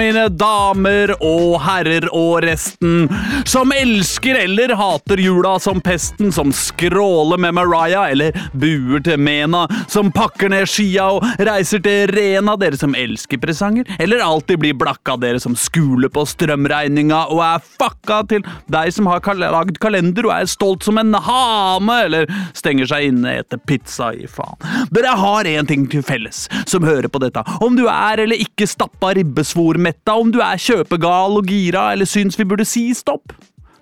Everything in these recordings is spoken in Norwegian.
Mine damer og herrer og resten som elsker eller hater jula som pesten, som skråler med Mariah eller buer til Mena, som pakker ned skia og reiser til Rena, dere som elsker presanger, eller alltid blir blakka, dere som skuler på strømregninga og er fucka til deg som har lagd kalender og er stolt som en hane, eller stenger seg inne etter pizza i faen. Dere har én ting til felles, som hører på dette. Om du er eller ikke stappa ribbesvormetta, om du er kjøpegal og gira, eller syns vi burde si stopp.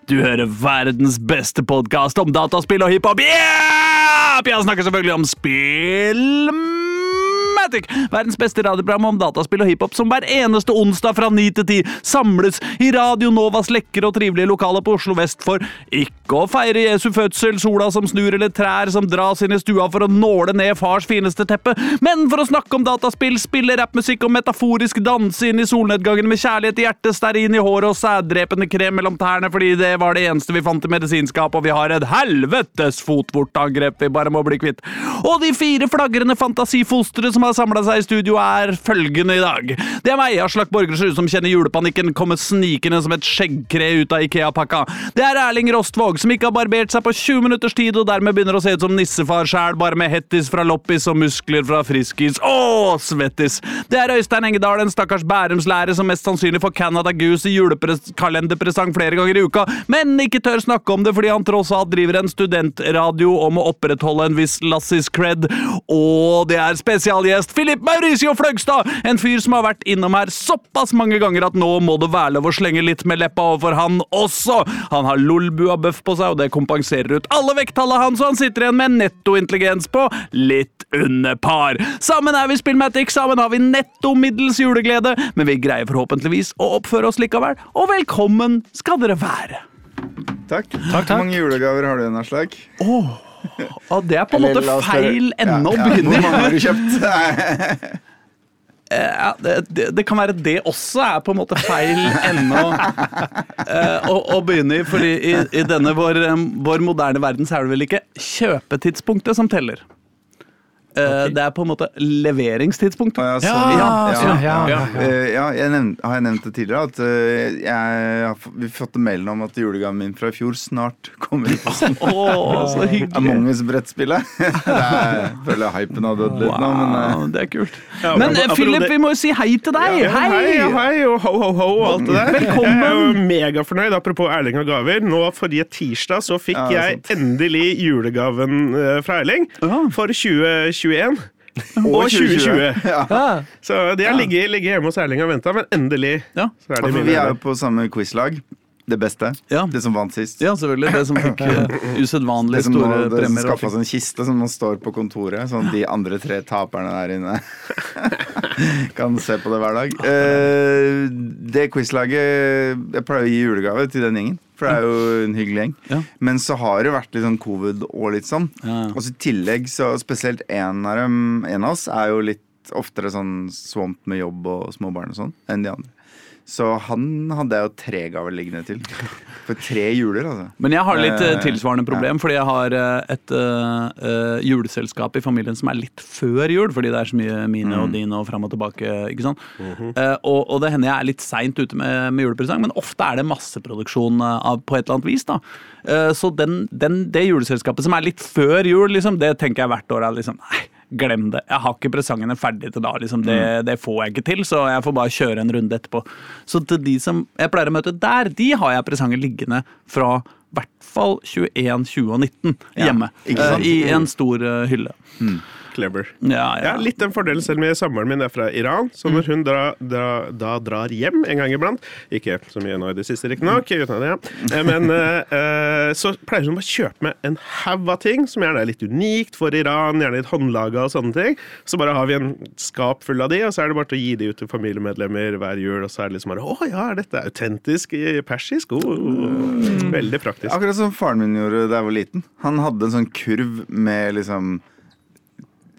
Du hører verdens beste podkast om dataspill og hiphop. Yeah! Jeg snakker selvfølgelig om spill... Matic, verdens beste radioprogram om dataspill og hiphop, som hver eneste onsdag fra 9 til 10 samles i Radio Novas lekre og trivelige lokaler på Oslo vest for ikke å feire Jesu fødsel, sola som snur eller trær som dras inn i stua for å nåle ned fars fineste teppe, men for å snakke om dataspill, spille rappmusikk og metaforisk danse inn i solnedgangen med kjærlighet i hjertet, stearin i håret og sæddrepende krem mellom tærne fordi det var det eneste vi fant i medisinskap, og vi har et helvetes fotvortangrep vi bare må bli kvitt. Og de fire flagrende fantasifostre som har samla seg i studio, er følgende i dag. Det er meg, Aslak Borgersrud, som kjenner julepanikken komme snikende som et skjeggkre ut av Ikea-pakka. Det er Erling Rostvåg, som ikke har barbert seg på 20 minutters tid, og dermed begynner å se ut som nissefar sjæl, bare med hettis fra loppis og muskler fra friskis. Å, svettis! Det er Øystein Engedal, en stakkars Bærumslærer som mest sannsynlig får Canada Goose i julekalenderpresang flere ganger i uka, men ikke tør snakke om det fordi han tross alt driver en studentradio om å opprettholde en viss lassis cred, og det er spesialgjest Filip Mauricio Fløgstad, en fyr som har vært innom her såpass mange ganger at nå må det være lov å slenge litt med leppa overfor han også. Han har lolbua-bøff på seg, og det kompenserer ut alle vekttallene hans, og han sitter igjen med nettointelligens på litt under par. Sammen er vi Spillmatic, sammen har vi netto middels juleglede, men vi greier forhåpentligvis å oppføre oss likevel, og velkommen skal dere være. Takk. Hvor mange julegaver har du igjen, Aslak? Oh. Og det er på en måte feil ende å begynne i. Hvor mange har du kjøpt? Ja, det, det, det kan være det også er på en måte feil ennå å, eh, å, å begynne i. fordi i, i denne vår, eh, vår moderne verden så er det vel ikke kjøpetidspunktet som teller. Eh, Det er på en måte leveringstidspunktet. Ja, Ja, sånn, ja. ja, ja, ja. Eh, ja, jeg nevnt, har jeg nevnt det tidligere? At eh, jeg har vi har fått mail om at julegaven min fra i fjor snart kommer i posten. Å, så hyggelig. Among us-brettspillet. Jeg føler hypen har dødd litt nå, men det er kult. Men Philip, det- vi må jo si hei til deg. Ja, hei, ja, hei, og ho, ho, ho, og alt det der. Velkommen. Jeg er jo megafornøyd. Apropos Erling og gaver. Nå Forrige tirsdag så fikk Ja, jeg endelig julegaven fra Erling for for 2021. Og Og 2020. Ja. Ja. Så de har ligget, ligget hjemme hos Erling og venta, men endelig Ja. så er de mine. vi er jo på samme quizlag. Det beste. Ja. Det som vant sist. ja, selvfølgelig. Det som fikk uh, usedvanlig Det som store det premier. og skaffa seg en kiste som man står på kontoret, sånn at de andre tre taperne der inne kan se på det hver dag. Eh, det quizlaget Jeg pleier å gi julegave til den gjengen, for det er jo en hyggelig gjeng. Ja. Men så har det vært litt sånn covid og litt sånn. Ja. Og så i tillegg, så spesielt en av dem, en av oss, er jo litt oftere sånn swamp med jobb og små barn og sånn enn de andre. Så han hadde jeg jo tre gaver liggende til. For tre juler, altså. Men jeg har litt eh, Eh, tilsvarende problem, fordi jeg har eh, et uh, juleselskap i familien som er litt før jul, fordi det er så mye mine Mm. og dine og fram og tilbake. ikke sant? Mm -hmm. uh, og, og det hender jeg er litt seint ute med, med julepresang, men ofte er det masseproduksjon av, på et eller annet vis. da. Uh, så den, den, det juleselskapet som er litt før jul, liksom, det tenker jeg hvert år er liksom Nei, glem det. Jeg har ikke presangene ferdig til da. liksom. Det, Mm. det får jeg ikke til, så jeg får bare kjøre en runde etterpå. Så til de som jeg pleier å møte der, de har jeg presanger liggende fra i hvert fall 21, 20 og 19 Ja, hjemme. sant? eh, I en stor hylle. hylle. Clever. Ja, Ja, litt den fordelen selv om samboeren min er fra Iran, så når hun dra, dra, da drar hjem en gang iblant Ikke så mye nå i det siste, riktignok, ja. at eh, men eh, eh, så pleier hun å kjøpe med en haug av ting som gjerne er litt unikt for Iran, gjerne litt håndlaga og sånne ting. Så bare har vi en skap full av de, og så er det bare til å gi de ut til familiemedlemmer hver jul, og så er det liksom bare Å ja, er dette autentisk i persisk? Oh, Veldig praktisk. Akkurat som faren min gjorde da jeg var liten. Han hadde en sånn kurv med liksom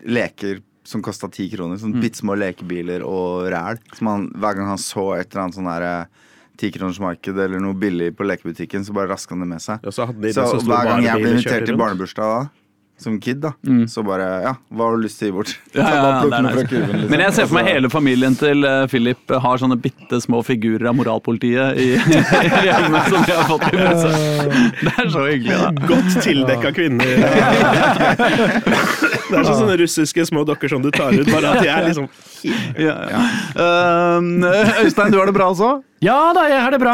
leker som kosta ti kroner. Sånn Mm. bitte små lekebiler og ræl. Som han, hver gang han så et eller annet sånn der tikronersmarked eller noe billig på lekebutikken, så bare raska han det med seg. Ja, så hadde de det Så hver gang jeg ble invitert til barnebursdag da, som kid, da, så bare Ja, hva har du lyst til å gi bort? Ja, ja, ja, det er nice. kurven, liksom. Men jeg ser for meg hele familien til eh, Philip har sånne bitte små figurer av moralpolitiet i, i hjemmet som de har fått i presang. Det er så hyggelig, da. Godt tildekka kvinner. Det er sånn sånne russiske små dokker som du tar ut, bare at de er liksom Ja, ja. Eh, Øystein, du har det bra også? Ja da, jeg har det bra.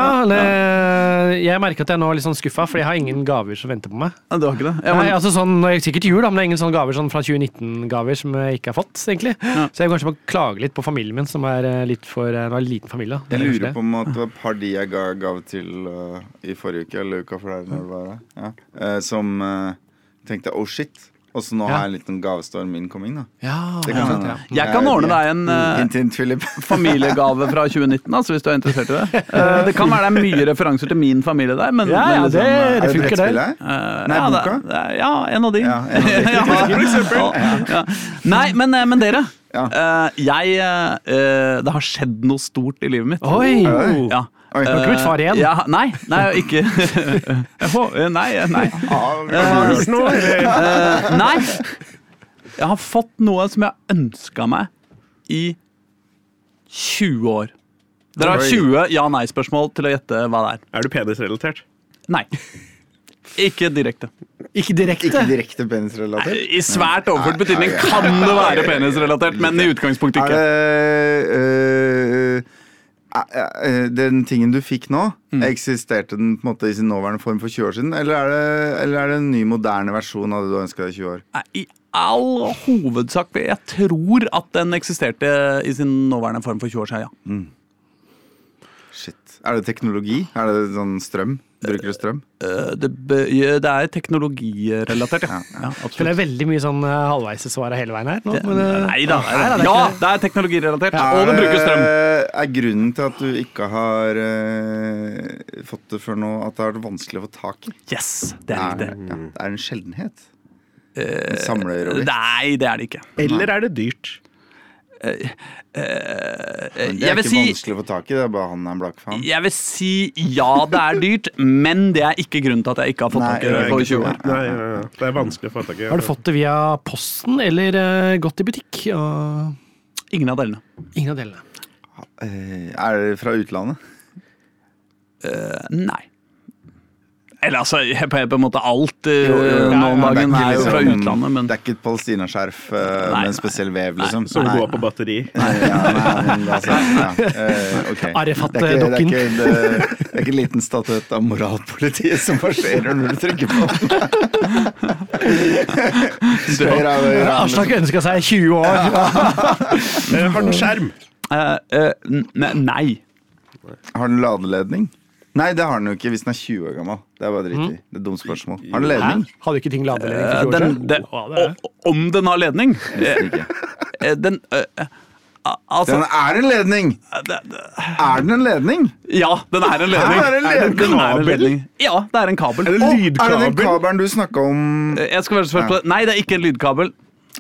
Jeg merker at jeg nå er litt sånn skuffa, for jeg har ingen gaver som venter på meg. Ja, du har ikke det? Ja, Nei, altså sånn, Sikkert jul, da, men det er ingen sånne gaver sånn fra 2019-gaver som jeg ikke har fått. egentlig. Så jeg kanskje må klage litt på familien min, som er eh, litt for eh, en liten familie. Jeg er lurer det. på om at det var et par de jeg ga gave til uh, i forrige uke, eller uka før der, når det var. Ja. Uh, som uh, tenkte oh shit. Og så nå Ja. har jeg en liten gavestorm incoming, da. Ja, Det ja. kan ja. hende. Jeg kan ordne deg en uh, Hint, hint, familiegave fra 2019, altså, hvis du er interessert i det. Uh, det kan være det er mye referanser til min familie der, men, Ja, ja, men liksom, det, Er det funker, det. eh, Nei, ja, boka? det Ja, en av de. Ja, en av de. Ja, ja. Nei, men, eh, men dere. Ja. eh, jeg eh, Det har skjedd noe stort i livet mitt. Oi! Oi. Ja. Oi. Du har ikke far igjen? Ja, nei, nei, ikke Nei, nei. Noe? eller? Eh, nei. Jeg har fått noe som jeg ønska meg i 20 år. Dere har 20 ja-nei-spørsmål til å gjette hva det er. Er du penisrelatert? Nei. Ikke direkte. Ikke direkte. Ikke direkte penisrelatert? I svært overført betydning kan det være penisrelatert, men i utgangspunktet Er ikke. det øh, øh, øh, Den tingen du fikk nå, Mm. eksisterte den på en måte i sin nåværende form for 20 år siden? Eller er det, eller er det en ny, moderne versjon av det du ønska deg i 20 år? I all hovedsak Jeg tror at den eksisterte i sin nåværende form for 20 år siden, ja. Shit. Er det teknologi? Er det sånn strøm? Bruker du strøm? Eh, Det, det er teknologirelatert, ja. ja ja det er veldig mye sånn uh, halvveissvar hele veien her. Nå, men, eh, Nei da. nei det Ja, det. er teknologirelatert. Er Og det bruker strøm. Er grunnen til at du ikke har uh, fått det før nå, at det har vært vanskelig å få tak i? Yes, det er Er det, Er, ja, det er en sjeldenhet. En samlerobjekt. Nei, det er det ikke. Eller er det dyrt? Eh, Det er ikke si vanskelig å få tak i, det er bare han er en blakk faen. jeg vil si ja, det er dyrt, men det er ikke grunnen til at jeg ikke har fått tak i det på 20 år. Nei, ja, ja. Det er vanskelig å få tak i. Har du fått det via posten eller eh, gått i butikk? Og Ingen av delene. ingen av delene. Eh, Er det fra utlandet? Uh, nei. Eller altså, på, på en måte alt uh, Jo, jo, nå om dagen er jo fra liksom- utlandet, men Det er ikke et palestinaskjerf uh, med en spesiell vev, liksom? Som går på batteri. Nei, ja, nei, altså, ja. eh, ok. Arifat, det, er ikke, det, dokken. det, det er ikke en liten statuett av moralpolitiet som marsjerer når du trykker på den. Høyre, Aslak ønska seg 20 år. Har den skjerm? Uh, eh, Nei. Har den ladeledning? Nei, det har den jo ikke hvis den er 20 år gammel. Det er bare dritt i. Det er dumt spørsmål. Har den Hæ? ledning? Hadde ikke ting ladeledning Eh, for 20 år siden? det om den har ledning ikke. Eh, Den eh, eh, Altså Den er en ledning! Er den en ledning? Ja, den er en ledning. Er det en Den ledning. er en ledning. Ja, det er en kabel. Er det Å, er det den kabelen du snakka om Eh, Jeg skal være først på det. Nei, det er ikke en lydkabel.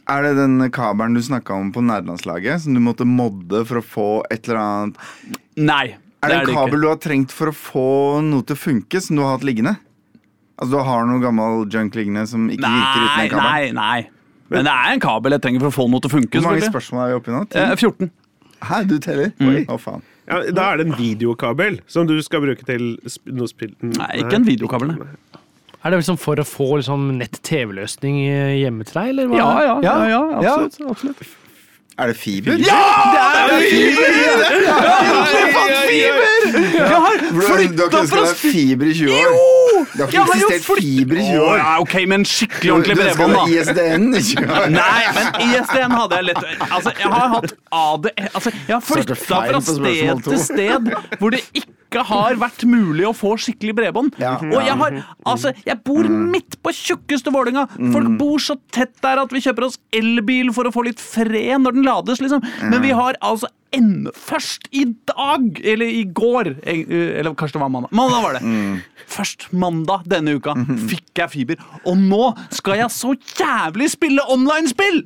Er det den kabelen du snakka om på nærlandslaget? som du måtte modde for å få et eller annet Nei. Er det det en er kabel du har trengt for å få noe til å funke, som du har hatt liggende? Altså du har noe gammel junk liggende som ikke virker uten en kabel? nei, nei. Men det er en kabel jeg trenger for å få noe til å funke. Hvor mange spørsmål er vi oppe i nå? Ti? Eh, 14. Hæ, du teller? Mm. Oi, å faen. Ja, da er det en videokabel som du skal bruke til sp noe spill... Nei, ikke en videokabel. nei. Er det liksom for å få liksom nett-TV-løsning hjemme til deg, eller hva? Ja, ja, ja, ja, absolutt. absolutt. Er det fiber? Ja, det er fiber! Jeg har fiber! Du har flytta fra fiber i 20 år? Jo! Jeg har jo fiber i 20 år? ja, ok, men skikkelig ordentlig bredbånd, da. ISDN i 20 år. Nei, men ISDN hadde jeg lett Altså, jeg har hatt AD Altså, jeg har flytta fra sted til sted hvor det ikke har vært mulig å få skikkelig bredbånd. Ja. Og jeg har Altså, jeg bor midt på tjukkeste Vålerenga. Folk bor så tett der at vi kjøper oss elbil for å få litt fred når den lades, liksom. Men vi har altså ennå Først i dag, eller i går, eller kanskje det var mandag. Mandag var det. Først mandag denne uka fikk jeg fiber. Og nå skal jeg så jævlig spille online-spill!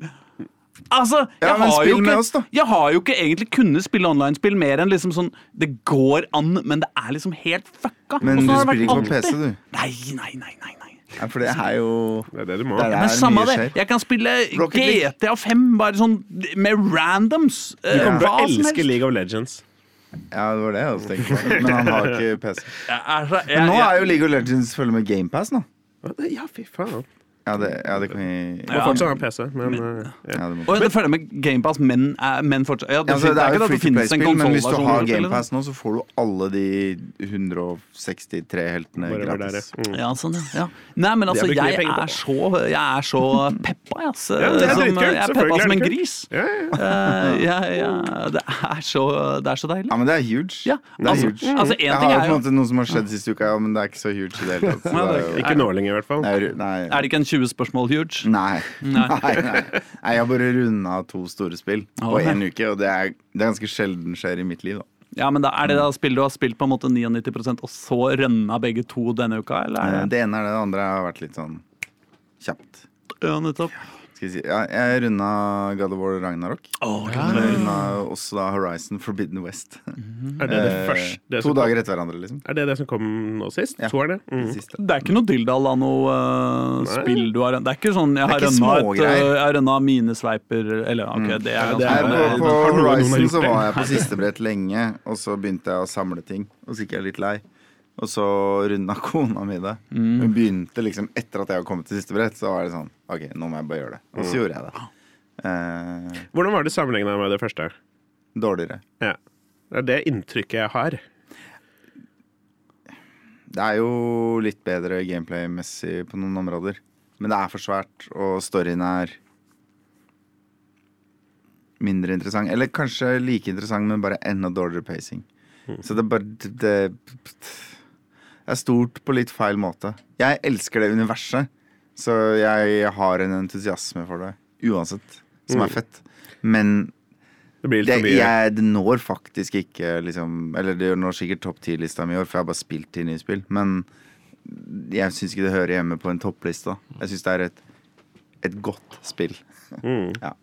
Altså, jeg, ja, har jo ikke, oss, jeg har jo ikke egentlig kunnet spille online-spill mer enn liksom sånn Det går an, men det er liksom helt fucka. Men du har det spiller ikke på PC, du. Nei, nei, nei, nei, nei. Ja, for det er jo Det er det du må. Det er Men samme det. Jeg kan spille GTA 5 bare sånn med randoms. Du eh, kommer til å elske. League of Legends. Ja, det var det jeg også tenkte. Men han har ikke PC. Jeg er så- jeg- Nå er jo League of Legends følge med GamePass nå. Ja, fy faen. Ja, det, ja, det kan vi Må Ja. fortsatt ha PC, men men ja. ja, det må. Og det følger med GamePass, men, er- men fortsatt ja, Ja, altså, det er jo free to finnes en play-spill, men hvis du har GamePass nå, så får du alle de 163 heltene Bare gratis. ja. Mm. Ja, sånn, ja. ja. Nei, men altså, Det jeg er så, jeg er så peppa, jeg. altså. Ja, det er Som- dritkult. jeg er peppa som en gris. Ja, ja. Eh, ja, ja, det, er så, det er så deilig. Ja, men det er huge. Ja, det er altså, huge. altså en jeg ting har på en måte noe som har skjedd siste uka, ja, men det er ikke så huge i det hele tatt. Ja, det det Ikke nå lenger, i hvert fall. Er det ikke en 20 spørsmål huge? nei. Nei. Nei, nei. nei, jeg har bare runda to store spill på oh, én uke, og det er, det er ganske sjelden skjer i mitt liv. da Ja, men da Er det da spill du har spilt på en måte 99% og så rønna begge to denne uka? Eller Eh, det? Det ene er det, det andre har vært litt sånn kjapt. Ja, nettopp. Skal jeg, si. ja, jeg runda God of War Ragnarok. Oh, Jeg runda også da Horizon Forbidden West. Er det det Eh, første? Det to dager etter hverandre, liksom. Er det det som kom nå sist? Ja. Toerne? Mm. Det siste. Det er ikke noe dilldall av noe uh, spill du har Det er ikke sånn jeg har er ikke rønna uh, Jeg har rønna minesveiper Eller ok, det er Ja, det ganske er- på, på har har Horizon så var jeg på siste brett lenge, og så begynte jeg å samle ting. Og så gikk jeg litt lei. Og så runda kona mi det. Mm. Hun begynte liksom etter at jeg hadde kommet til siste brett, så var det sånn OK, nå må jeg bare gjøre det. Og så gjorde jeg det. Eh, Hvordan var det sammenligna med det første? dårligere. Ja. Det er det inntrykket jeg har. Det er jo litt bedre gameplay-messig på noen områder. Men det er for svært, og storyen er mindre interessant. Eller kanskje like interessant, men bare enda dårligere pacing. Så det er bare det, det er stort på litt feil måte. Jeg elsker det universet, så jeg har en entusiasme for det uansett, som er fett. Men Det det, jeg, det når faktisk ikke liksom Eller det når sikkert topp ti-lista mi i år, for jeg har bare spilt ti nye spill. Men jeg syns ikke det hører hjemme på en toppliste. Jeg syns det er et, et godt spill. Mm. Ja.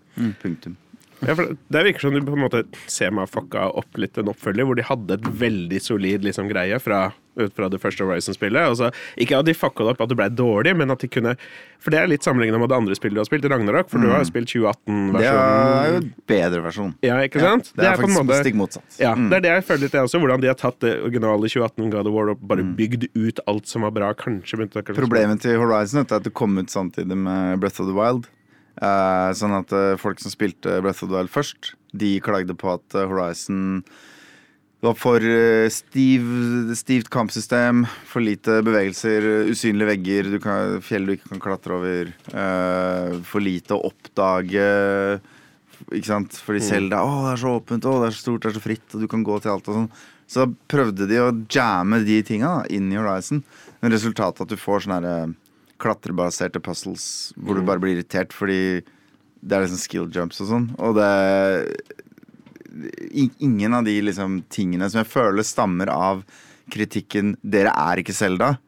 Punktum. Ja, det virker som du på en måte ser meg fucka opp litt en oppfølger, hvor de hadde et veldig solid liksom, greie fra, ut fra det første Horizon-spillet. Altså, ikke at de fucka opp at det ble dårlig, men at de kunne For det er litt sammenligna med det andre spillet du har spilt, Ragnarok, for du har jo spilt 2018-versjonen. Det er jo en bedre versjon. Ja, ikke sant? det er det, er faktisk måte- stikk motsatt. Ja, Mm. det er det jeg føler litt, jeg også. Hvordan de har tatt det originale 2018 God of War og bare Mm. bygd ut alt som var bra. Kanskje Problemet til Horizon er at det kom ut samtidig med Breath of the Wild. Eh, sånn at eh, folk som spilte Breath of the Wild først, de klagde på at eh, Horizon var for uh, stiv, stivt kampsystem, for lite bevegelser, usynlige vegger, du kan, fjell du ikke kan klatre over, eh, for lite å oppdage. Ikke sant? Fordi Selda Å, det er så åpent, å, det er så stort, det er så fritt, og du kan gå til alt og sånn. Så da prøvde de å jamme de tinga inn i Horizon. Men resultatet at du får sånne her, eh, klatrebaserte puzzles hvor du bare blir irritert fordi det er liksom skill jumps og sånn. Og det Ingen av de liksom tingene som jeg føler stammer av kritikken 'dere er ikke Selda',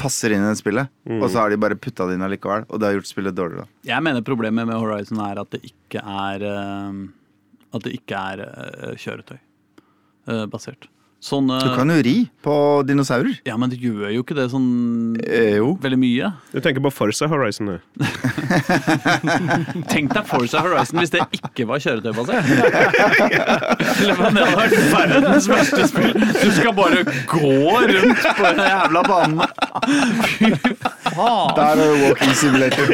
passer inn i det spillet. Og så har de bare putta det inn allikevel, og det har gjort spillet dårligere. Jeg mener problemet med Horizon er at det ikke er eh, At det ikke er eh, kjøretøy eh, basert. Sånn eh, Du kan jo ri på dinosaurer. Ja, men det gjør jo ikke det sånn Eh, jo. veldig mye. Du tenker på Forza Horizon, du. Tenk deg Forza Horizon hvis det ikke var kjøretøybasert. Det hadde vært verdens verste spill. Du skal bare gå rundt på den jævla banen. Fy faen. Der er det walking simulator.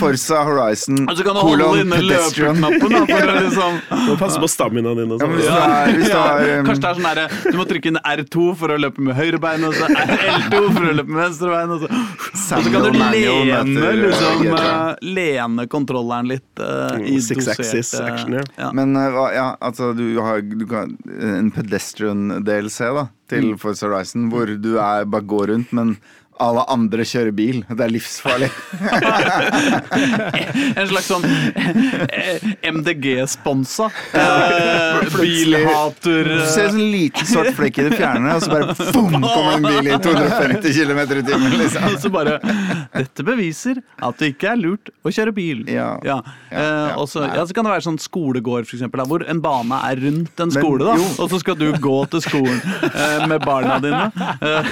Forza Horizon, så kan du holde kolon inne pedestrian. løpeknappen liksom Må passe på staminaen din og Ja, sånn. hvis du er, hvis du ja, er um, Kanskje det er sånn derre Du må trykke inn R2 for å løpe med høyre bein, og så L2 for å løpe med venstre bein, og så, og så kan du lene, liksom, uh, GTA. eh, lene kontrolleren litt uh, i six dosert, axis eh, action, ja. ja. Men uh, ja, altså du har du kan, en pedestrian-DLC da til Mm. Forza Horizon, hvor du er, bare går rundt, men alle andre kjører bil. Det er livsfarlig. En slags sånn eh, MDG-sponsa. Eh, bilhater Du ser en sånn liten svart flekk i det fjerne, og så bare boom, kommer en bil i 250 km i timen. Og Liksom. så bare Dette beviser at det ikke er lurt å kjøre bil. Ja. Ja. Ja, Eh, ja. Også, så, kan det være sånn skolegård, for eksempel, hvor en bane er rundt en skole. da. Og så skal du gå til skolen eh, med barna dine. Eh,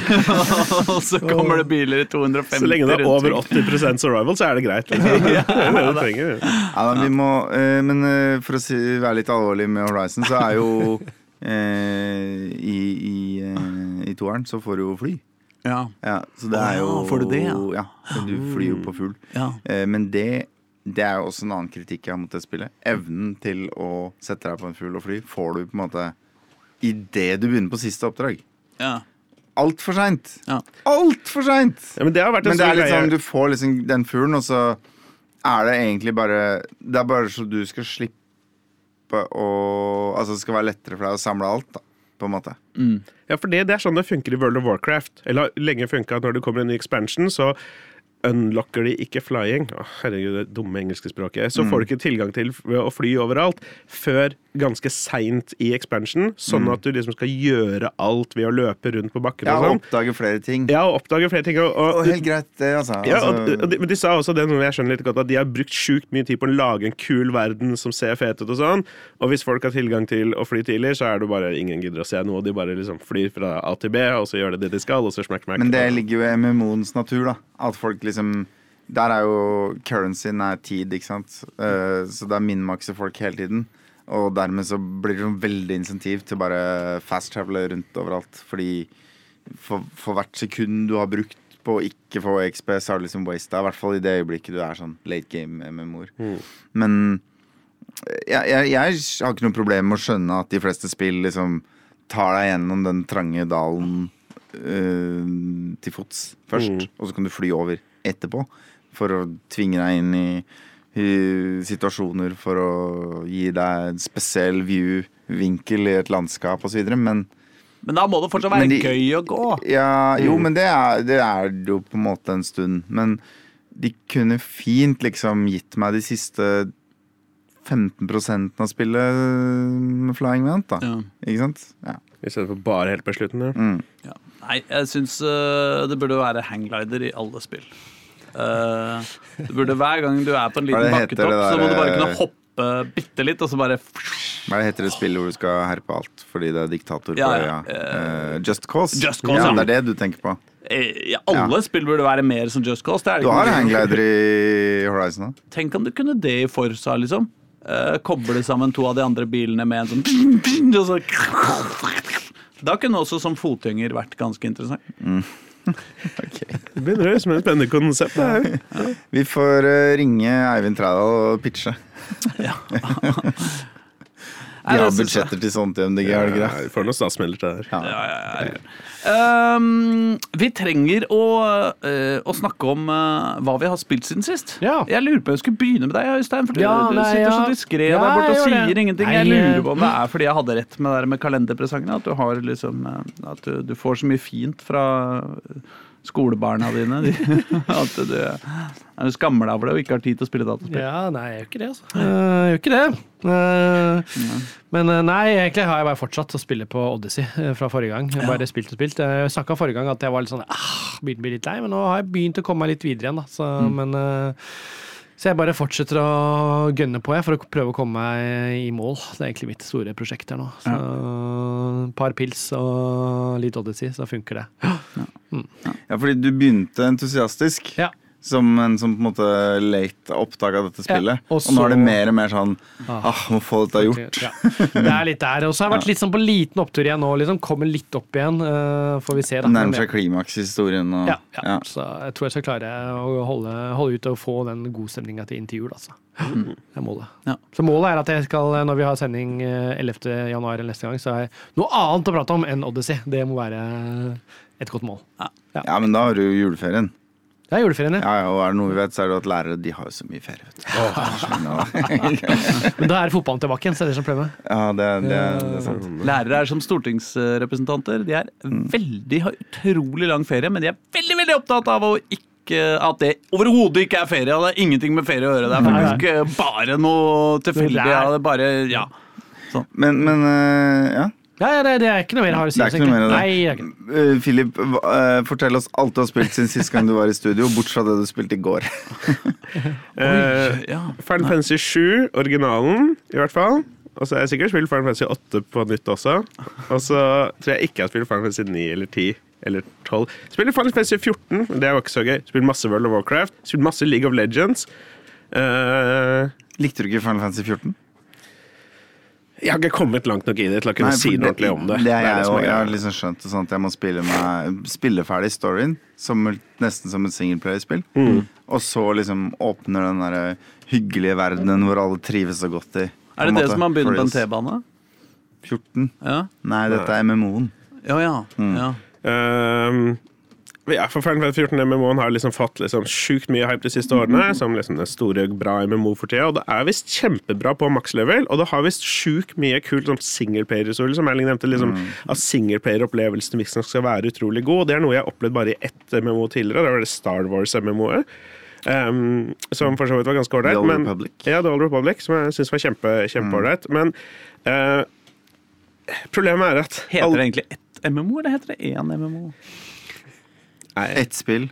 og så kommer det biler i 250 Så lenge det er over 80% survival, så er det greit. Liksom. Det er det du trenger. Ja, men vi må, eh, men eh, for å si, være litt alvorlig med Horizon, så er jo eh, I, i, i toeren så får du jo fly. Ja. Ja, så det er jo ja, får du det, ja? ja? Du flyr jo på fugl. Ja. Eh, men det, det er jo også en annen kritikk jeg har mot det spillet. Evnen til å sette deg på en fugl og fly får du på en måte idet du begynner på siste oppdrag. Ja. Altfor seint! Ja. Altfor seint! Ja, men det har vært en Men det er litt sånn, du får liksom den fuglen, og så er det egentlig bare Det er bare så du skal slippe å Altså det skal være lettere for deg å samle alt, da, på en måte. Ja, for det, det er sånn det funker i World of Warcraft. Eller har lenge funka når det kommer en ny expansion, så unlocker de ikke flying. Å, herregud, det dumme engelske språket. Så får du ikke tilgang til å fly overalt før ganske seint i expansion, sånn at du liksom skal gjøre alt ved å løpe rundt på bakken Ja, og og oppdage flere ting. Ja, og oppdage flere ting. Og, Og og, helt greit, det, altså. ja, og, altså de, men de sa også det, noe jeg skjønner litt godt, at de har brukt sjukt mye tid på å lage en kul verden som ser fet ut og sånn. Og hvis folk har tilgang til å fly tidlig, så er det bare ingen gidder å se noe. De bare liksom flyr fra A til B, og så gjør det det de skal, og så smack, smack. Men det ligger jo i MMO-ens natur, da. At folk liksom Der er jo currencyen er tid, ikke sant. Uh, så det er minmakser folk hele tiden. Og dermed så blir det sånn veldig insentiv til bare fast travele rundt overalt. Fordi for, for hvert sekund du har brukt på å ikke få XP, så har du liksom wasta. I hvert fall i det øyeblikket du er sånn late game med mor. Mm. Men jeg, jeg, jeg har ikke noe problem med å skjønne at de fleste spill liksom tar deg gjennom den trange dalen øh, til fots først, og så kan du fly over etterpå. For å tvinge deg inn i situasjoner for å gi deg en spesiell view-vinkel i et landskap osv. Men Men da må det fortsatt være de- gøy å gå. ja, jo, men det er, det er jo på en måte en stund. Men de kunne fint liksom gitt meg de siste 15 av spillet med Flying Vent, da. Ja. Ikke sant? Ja. I stedet for bare helt på slutten. Ja. Mm. Ja. Nei, jeg syns uh, det burde være hangglider i alle spill. Eh, du burde Hver gang du er på en liten bakketopp, der, så må du bare kunne eh, hoppe bitte litt, og så bare Hva er heter det spillet hvor du skal herpe alt fordi det er diktator Ja, på ja. øya? Uh, Just Cause? Just Cause, ja, ja. det er det du tenker på. ja, Alle spill burde være mer som Just Cause. Det det Du har hangglider i Horizon, da? Tenk om du kunne det i Forsa, liksom. Uh, koble sammen to av de andre bilene med en sånn Da kunne også som fotgjenger vært ganske interessant. Det begynner å høres ut som et spennende konsept. Det her. Vi får eh, ringe Eivind Trædal og pitche. Ja. De har budsjetter til sånt i MDG, har de ikke Ja, det? vi får noen statsmelder til det her. Ja. Ja, ja, ja. Ehm, vi trenger å, uh, å snakke om uh, hva vi har spilt siden sist. Ja. Jeg lurer på om jeg skulle begynne med deg, Øystein. For du, Ja, du sitter så diskré Ja, der borte og sier det. ingenting. Nei, Jeg lurer på om det er fordi jeg hadde rett med det der med kalenderpresangene. At du har liksom eh, At du, du får så mye fint fra skolebarna dine. De, at du, du skammer deg over det og ikke har tid til å spille dataspill. Ja, nei, jeg gjør ikke det, altså. Eh, Jeg gjør ikke det. Eh, Men eh, nei, egentlig har jeg bare fortsatt å spille på Odyssey fra forrige gang. Jeg Bare spilt og spilt. Jeg snakka forrige gang at jeg var litt sånn ah, begynte å bli litt lei, men nå har jeg begynt å komme meg litt videre igjen, da. Så, men, eh, så jeg bare fortsetter å gønne på jeg, for å prøve å komme meg i mål. Det er egentlig mitt store prosjekt her nå. Så ja. par pils og litt Odyssey, så funker det. Ja, fordi du begynte entusiastisk. Ja. Som en som på en måte late opptak av dette spillet. og og, nå er det mer og mer sånn ah, må få dette gjort. Ja. Det er litt der. Og så har jeg vært litt sånn på liten opptur igjen nå, liksom. Kommer litt opp igjen. Uh, får vi se. da. Nærmer seg klimaks i historien. Og, Ja, ja. ja. Så jeg tror jeg skal klare å holde, holde ut og få den godstemninga til inn til jul, altså. Det er målet. Ja. Så målet er at jeg skal, når vi har sending eh, 11. januar neste gang, så har jeg noe annet å prate om enn Odyssey. Det må være et godt mål. ja, men da har du jo juleferien. Det er juleferien, ja. Ja, ja, og er det noe vi vet, så er det at lærere de har jo så mye ferie. vet du. Men da er fotballen tilbake igjen, så er det som problemet. Ja, det, det, det er sant. Lærere er som stortingsrepresentanter. De er veldig, har utrolig lang ferie, men de er veldig veldig opptatt av å ikke at det overhodet ikke er ferie. Det er ingenting med ferie å gjøre. Det er faktisk eh, bare noe tilfeldig. Ja, bare, ja. Men, men øh, ja. Ja, ja det, det er ikke noe mer jeg har å si. Det er ikke noe mer av det. Nei, det ikke. det. Uh, Philip, eh, fortell oss alt du har spilt siden sist gang du var i studio, bortsett fra det du spilte i går. uh, ja. Final Fantasy 7, originalen, i hvert fall. Og så har jeg sikkert spilt Final Fantasy 8 på nytt også. Og så tror jeg ikke jeg har spilt Final Fantasy 9 eller 10 eller 12. Spiller Final Fantasy 14, men det var ikke så gøy. Spiller masse World of Warcraft. Spiller masse League of Legends. Uh, Likte du ikke Final Fantasy 14? Jeg har ikke kommet langt nok i det til å kunne Nei, si noe ordentlig om det. Det er jeg som jo. er Jeg har liksom skjønt det sånn at jeg må spille, meg, spille ferdig storyen, som, nesten som et singleplayerspill. Mm. Og så liksom åpner den der hyggelige verdenen hvor alle trives så godt i. Er det det som man begynner på en T-bane? 14? Ja. Nei, dette er MMO-en. Ja, ja. Mm. ja. Ehm, ja, for Final Fantasy 14 MMO-en har liksom fått liksom sjukt mye hype de siste årene. Som liksom den store, bra MMO for tida. Og det er visst kjempebra på max-level. Og det har visst sjukt mye kult som singleplayer-historie, som Erling nevnte. liksom At singleplayer-opplevelsen visstnok skal være utrolig god. Og Det er noe jeg har opplevd bare i ett MMO tidligere. Det var det Star Wars-MMO-et. Um, som for så vidt var ganske ålreit. The Old men- Republic. Ja, The Old Republic, som jeg syns var kjempe, kjempeålreit. Men uh, problemet er at Heter det egentlig ett MMO, eller heter det én MMO? Ett spill.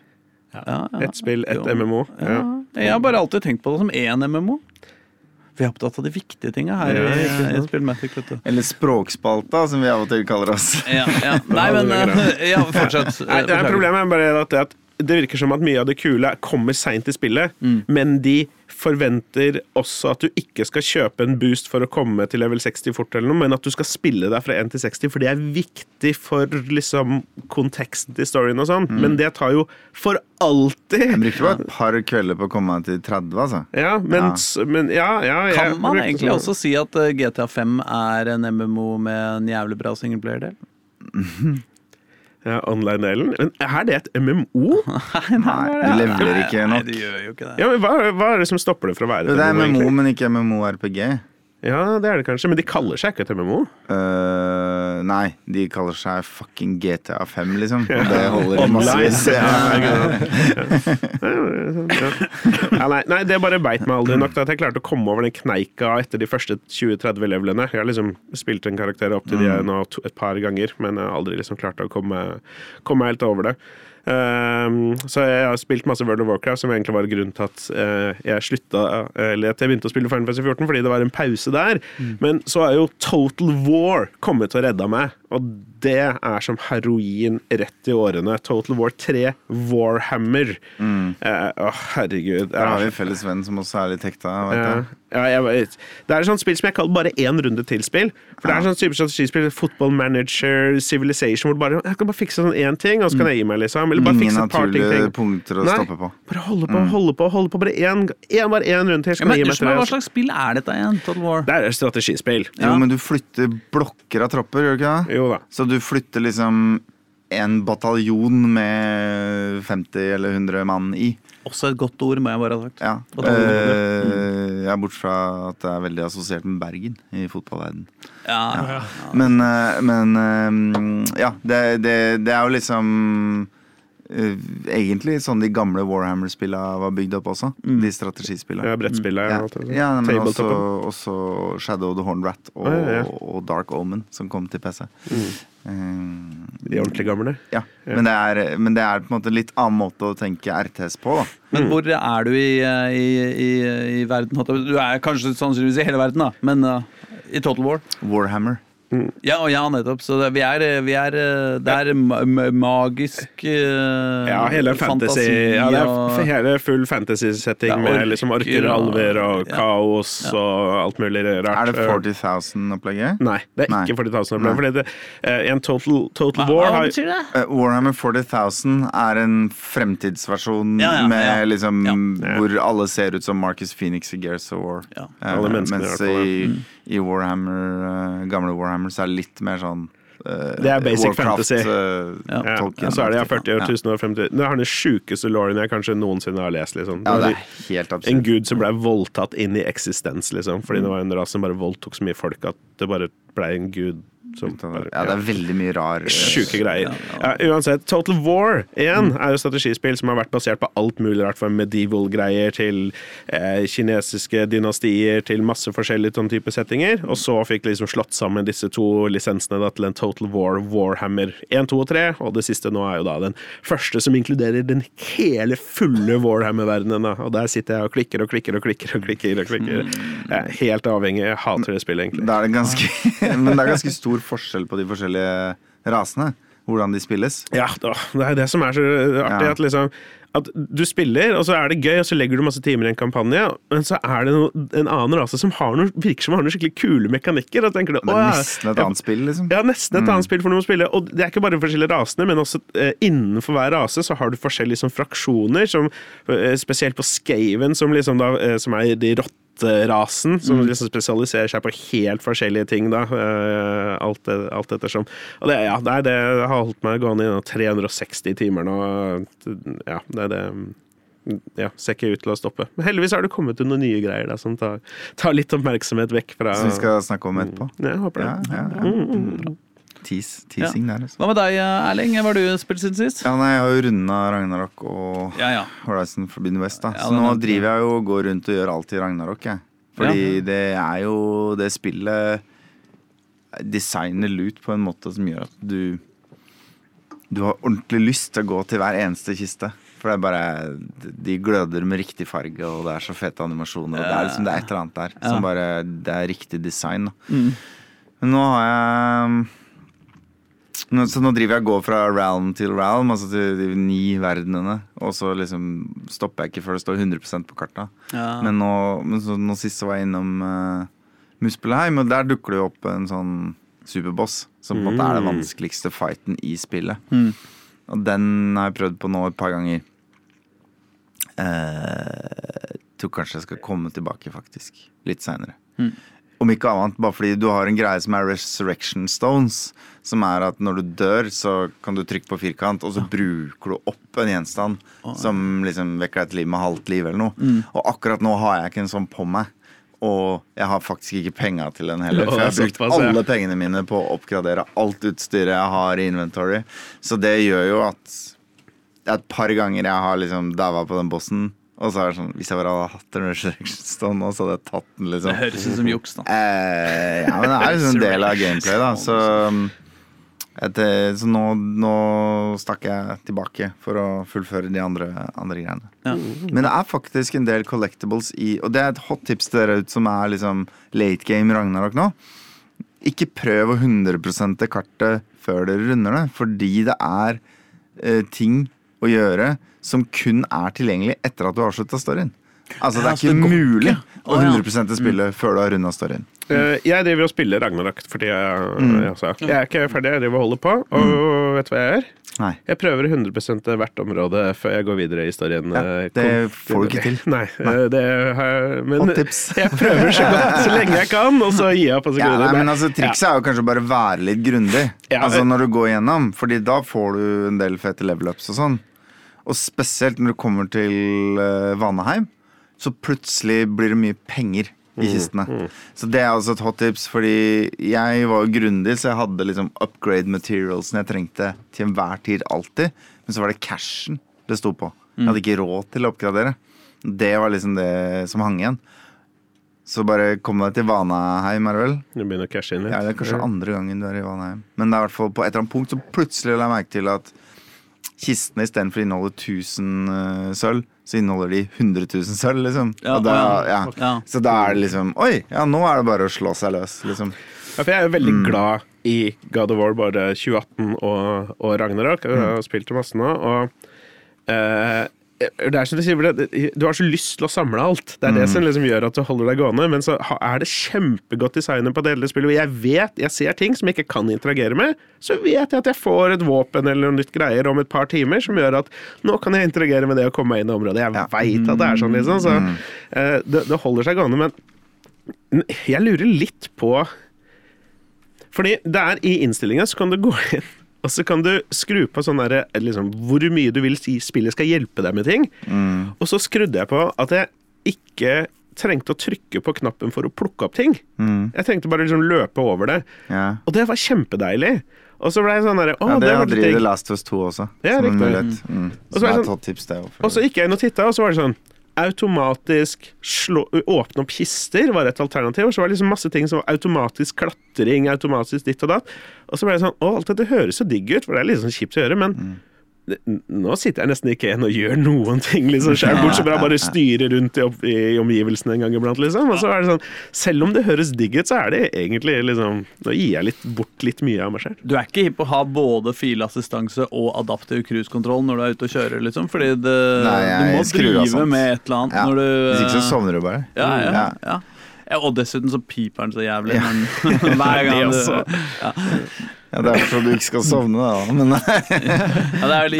Ja, ja. Ett spill, ett Jo. MMO. Ja. Ja. Jeg har bare alltid tenkt på det som én MMO. Vi er opptatt av de viktige tinga her Ja, ja, ja. Spillmatic. vet du. Eller Språkspalta, som vi av og til kaller oss. Ja, ja. Nei, men Ja, fortsett. Nei, det er problemet er bare at det, at det virker som at mye av det kule kommer seint i spillet, Mm. men de forventer også at du ikke skal kjøpe en boost for å komme til level 60 fort, eller noe, men at du skal spille deg fra 1 til 60, for det er viktig for liksom konteksten til storyen og sånn. Men det tar jo for alltid Jeg brukte bare et par kvelder på å komme til 30, altså. Ja, men Ja. men ja, ja jeg Kan man egentlig sånn- også si at eh, GTA 5 er en MMO med en jævlig bra singleplayer-del? ja, Online-delen. Men er det et MMO? Nei, du leveler ikke Nei, du det gjør jo ikke det. Ja, men hva, hva er det som stopper det fra å være det? et det er MMO? MMO, egentlig? men ikke MMO-RPG. Ja, det er det kanskje, men de kaller seg ikke et MMO. Uh, nei, de kaller seg fucking GTA 5, liksom. Og det holder i massevis. Ja, Ja. ja. Ja, nei, nei, det bare beit meg aldri nok til at jeg klarte å komme over den kneika etter de første 20-30 levelene. Jeg har liksom spilt en karakter opp til de er nå et par ganger, men jeg har aldri liksom klart å komme, komme helt over det. Ehm, så jeg har spilt masse World of Warcraft, som egentlig var grunnen til at eh, jeg slutta Eller at jeg begynte å spille Final Fantasy 14, fordi det var en pause der. Men så er jo Total War kommet og redda meg, og det er som heroin rett i årene. Total War 3 Warhammer. Eh, Å, herregud. Der har vi en felles venn som også er litt hekta. Vet ja, jeg. ja, jeg. Det er et sånt spill som jeg kaller bare én runde til spill. For det er sånn type strategispill, Football Manager, Civilization, hvor du bare Jeg kan bare fikse sånn én ting, og så kan jeg gi meg, liksom. Eller bare Ingen fikse et par ting. naturlige punkter å Nei. stoppe på. Bare holde på, holde på, holde på. Bare én, én, bare én runde til, så Ja, kan men, jeg gi meg meg, Hva slags spill er dette igjen? Total War? Det er et strategispill. Jo, men du flytter blokker av tropper, gjør du ikke det? Jo da. Så du flytter liksom en bataljon med 50 eller 100 mann i. Også et godt ord, må jeg bare ha sagt. Ja. Eh, ja, bort fra at det er veldig assosiert med Bergen i fotballverden. Ja. Men, eh, men eh, ja, det, det, det er jo liksom Egentlig sånn de gamle Warhammer-spillene var bygd opp også. De strategispillene. Ja, brettspillet. Ja, det. ja men også, også Shadow the Horn Rat og, ah, ja, ja. og Dark Omen, som kom til PC. Eh, De ordentlig gamle. ja. Men, det er, men det er på en måte litt annen måte å tenke RTS på. da Men hvor er du i, eh, i, i, i verden? Du er kanskje sannsynligvis i hele verden, da, men uh, i Total War? Warhammer. Ja, og ja, nettopp. Så det, vi er, vi er eh, Det er ma ma magisk uh, Ja, hele fantasy. fantasi Ja, det er hele full fantasy-setting Ja, med liksom orker, alver og ja. kaos og alt mulig rart. Er det 40 000-opplegget? Nei, det er Nei. ikke 40 000. Nei. Fordi det, uh, en Total, total Hva, War hva betyr det? Uh, Warhammer 40 000 er en fremtidsversjon Ja, ja, med ja. liksom Ja. hvor alle ser ut som Marcus Phoenix i Gears of War. Ja. Uh, Alle mens i, i Warhammer, eh, gamle Warhammer så er det litt mer sånn uh, Det er basic Warcraft, fantasy. Uh, Ja. ja, og så er det ja, 40 Ja. 000 og 50 Det er den sjukeste lawen jeg kanskje noensinne har lest. Liksom. Ja, Det det er helt en gud som ble voldtatt inn i eksistens, liksom. Fordi det var en ras som bare voldtok så mye folk at det bare ble en gud som Ja, det er veldig mye rar eh, Sjuke greier. Ja, uansett, Total War 1 er jo strategispill som har vært basert på alt mulig rart, fra medieval-greier til eh, kinesiske dynastier til masse forskjellige sånne type settinger. Og så fikk liksom slått sammen disse to lisensene da, til en Total War Warhammer 1, 2 og 3. Og det siste nå er jo da den første som inkluderer den hele fulle Warhammer-verdenen. Og der sitter jeg og klikker og klikker og klikker. og klikker og klikker. Jeg er helt avhengig. Jeg hater det spillet, egentlig. Det er ganske, men det er ganske stor forskjell på de forskjellige rasene. Hvordan de spilles. Ja, det er det som er så artig. Ja. At, liksom, at du spiller, og så er det gøy, og så legger du masse timer i en kampanje, men så er det noe, en annen rase som har noe, virker som har noen skikkelig kule mekanikker. Du, Det er nesten et annet spill, liksom. ja, nesten et annet spill for noen å spille. Og det er ikke bare de forskjellige rasene, men også eh, innenfor hver rase så har du forskjellige liksom, fraksjoner, som, eh, spesielt på Skaven, som, liksom da, eh, som er de rotterasen, som liksom spesialiserer seg på helt forskjellige ting, da. eh, alt, det- alt ettersom. Og det, ja, det, det har holdt meg gående i 360 timer nå. Ja, det er det ja, ser ikke ut til å stoppe. Men heldigvis har det kommet noen nye greier da, som tar, tar litt oppmerksomhet vekk fra Som vi skal snakke om etterpå. Ja, jeg håper Ja, det. ja, ja. Teas, teasing der, altså. Hva med deg, Erling? Hva har du spilt siden sist? Ja, nei, jeg har jo runda Ragnarok og Ja, ja. Horizon Forbidden West. da Ja, Så nå er... driver jeg jo og går rundt og gjør alt i Ragnarok. Jeg. Fordi det er jo det spillet designer loot på en måte som gjør at du Du har ordentlig lyst til å gå til hver eneste kiste. For det er bare De gløder med riktig farge, og det er så fete animasjoner. Og det er liksom det er et eller annet der Ja. som bare Det er riktig design. Da. Mm. Men nå har jeg nå, Så nå driver jeg og går fra realm til realm, altså til de ni verdenene. Og så liksom stopper jeg ikke før det står 100% på karta. Ja. Men nå, så, nå sist så var jeg innom uh, Muspelheim, og der dukker det jo opp en sånn superboss. Som på en måte er den vanskeligste fighten i spillet. Mm. Og den har jeg prøvd på nå et par ganger. Jeg tror kanskje jeg skal komme tilbake, faktisk. Litt seinere. Mm. Om ikke annet bare fordi du har en greie som er resurrection stones. Som er at når du dør, så kan du trykke på firkant, og så bruker du opp en gjenstand som liksom vekker deg til liv med halvt liv eller noe. Mm. Og akkurat nå har jeg ikke en sånn på meg. Og jeg har faktisk ikke penga til den heller. For jeg har brukt alle pengene mine på å oppgradere alt utstyret jeg har i inventory. Så det gjør jo at et par ganger jeg har liksom daua på den bossen. Og så er det sånn Hvis jeg bare hadde hatt en resurrection stone nå, så hadde jeg tatt den, liksom Det høres ut som juks, da. Eh, ja, men det er liksom en del av gameplay, da. Så, etter, eh, så nå, nå stakk jeg tilbake for å fullføre de andre, andre greiene. Ja. Men det er faktisk en del collectibles i Og det er et hot tips til dere ut som er liksom late game Ragnarok nå. Ikke prøv å 100 kartet før dere runder det, fordi det er eh, ting å gjøre som kun er tilgjengelig etter at du har avslutta storyen. Altså Det er så det ikke mulig å Å, ja. 100 spille før du har runda storyen. Eh, Jeg driver og spiller Ragnarok fordi jeg, Mm. jeg, jeg er ikke ferdig. Jeg driver og holder på. Og vet du hva jeg gjør? Nei. Jeg prøver 100% hvert område før jeg går videre i historien. Ja, eh, det får du ikke til. Nei, nei. det har Men jeg prøver så godt så lenge jeg kan, og så gir jeg opp. Ja, nei, men altså Trikset er jo kanskje bare å være litt grundig. Ja, altså Når du går gjennom, Fordi da får du en del fete level ups og sånn. Og spesielt når du kommer til uh, Vaneheim, så plutselig blir det mye penger i kistene. Så det er altså et hot tips, fordi jeg var jo grundig, så jeg hadde liksom upgrade materialsen jeg trengte til enhver tid alltid. Men så var det cashen det sto på. Jeg hadde ikke råd til å oppgradere. Det var liksom det som hang igjen. Så bare kom deg til Vanaheim, er det vel? Du begynner å cashe inn litt. Ja, det er kanskje andre gangen du er i Vanaheim. Men det er i hvert fall på et eller annet punkt så plutselig la jeg merke til at kistene istedenfor å inneholde 1000 uh, sølv, så inneholder de 100 000 sølv, liksom. Ja, Og da, ja. Så da er det liksom Oi, ja, nå er det bare å slå seg løs, liksom. Ja, for jeg er jo veldig glad i God of War, både 2018 og, og Ragnarok. Jeg har spilt det masse nå, og eh, det er som du sier, du har så lyst til å samle alt. Det er det som liksom gjør at du holder deg gående. Men så er det kjempegodt designet på det hele spillet. Og jeg vet, jeg ser ting som jeg ikke kan interagere med. Så vet jeg at jeg får et våpen eller noe nytt greier om et par timer som gjør at nå kan jeg interagere med det og komme meg inn i området. Jeg Ja. veit at det er sånn, liksom. Så mm. det, det holder seg gående. Men jeg lurer litt på Fordi der i innstillinga så kan du gå inn og så kan du skru på sånn derre liksom, Hvor mye du vil si spillet skal hjelpe deg med ting. Og så skrudde jeg på at jeg ikke trengte å trykke på knappen for å plukke opp ting. Jeg trengte bare liksom løpe over det. Ja. Og det var kjempedeilig. Og så ble jeg sånn derre Å, Ja, det det var hadde The. Last of Us 2 også. Ja, som en riktig. mulighet. Mm. Som er et sånn- hot tips, det. Og så gikk jeg inn og titta, og så var det sånn Automatisk slå, åpne opp kister var et alternativ. Og så var det liksom masse ting som var automatisk klatring, automatisk ditt og datt. Og så ble det sånn Å, alt dette høres så digg ut, for det er litt sånn kjipt å gjøre, men det, nå sitter jeg nesten ikke igjen og gjør noen ting, liksom, selv, bortsett fra bare styre rundt i, opp, i omgivelsene en gang iblant, liksom. Og så er det sånn Selv om det høres digg ut, så er det egentlig liksom Nå gir jeg litt bort litt mye av meg selv. Du er ikke hipp på å ha både filassistanse og adaptiv cruisekontroll når du er ute og kjører, liksom? Fordi det, Nei, jeg du må drive med et eller annet Ja. når du Hvis ikke så sovner du bare. Ja, ja, Ja. Ja. ja. Og dessuten så piper den så jævlig. Men hver gang du ja. Ja, det er for at du ikke skal sovne, da. Men ja, det er vel,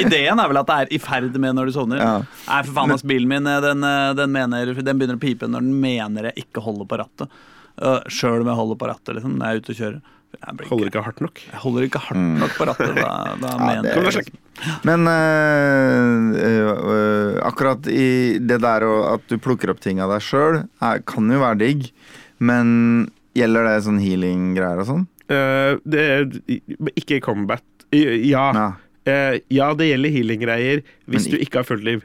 Ideen er vel at det er i ferd med når du sovner. Ja. Nei, for faen, ass, bilen min eh, den, eh, den, mener, den begynner å pipe når den mener jeg ikke holder på rattet. Uh, Sjøl om jeg holder på rattet, liksom, når jeg er ute og kjører. Jeg, Holder ikke, hardt nok. jeg holder ikke hardt nok på rattet. Da, da Ja, mener det- jeg. Men øh, øh, akkurat i det der at du plukker opp ting av deg sjøl, kan jo være digg. Men gjelder det sånn healing-greier og sånn? Uh, det er ikke combat. Ja. Ja. uh, ja, det gjelder healing-greier hvis Men du ikke har fullt liv.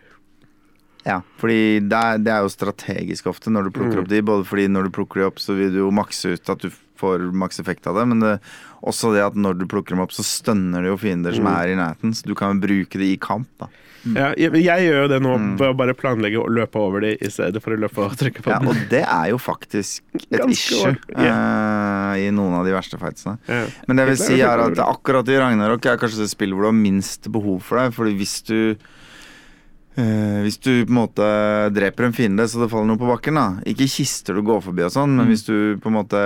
Ja, fordi det er, det er jo strategisk ofte når du plukker Mm. opp de. Både fordi når du plukker de opp, så vil du jo makse ut at du får maks effekt av det. Men det, også det at når du plukker dem opp, så stønner det jo fiender som Mm. er i nærheten. Så du kan bruke det i kamp, da. Ja, jeg, jeg gjør jo det nå Mm. ved å bare planlegge å løpe over dem i stedet for å løpe og trykke på Ja, den. og det er jo faktisk et Ganske issue yeah. uh, i noen av de verste fightsene. Yeah. Men det jeg vil si er at akkurat i Ragnarok er kanskje det spillet hvor du har minst behov for det. Fordi hvis du Uh, Hvis du på en måte dreper en fiende så det faller noe på bakken, da. Ikke kister du går forbi og sånn, men hvis du på en måte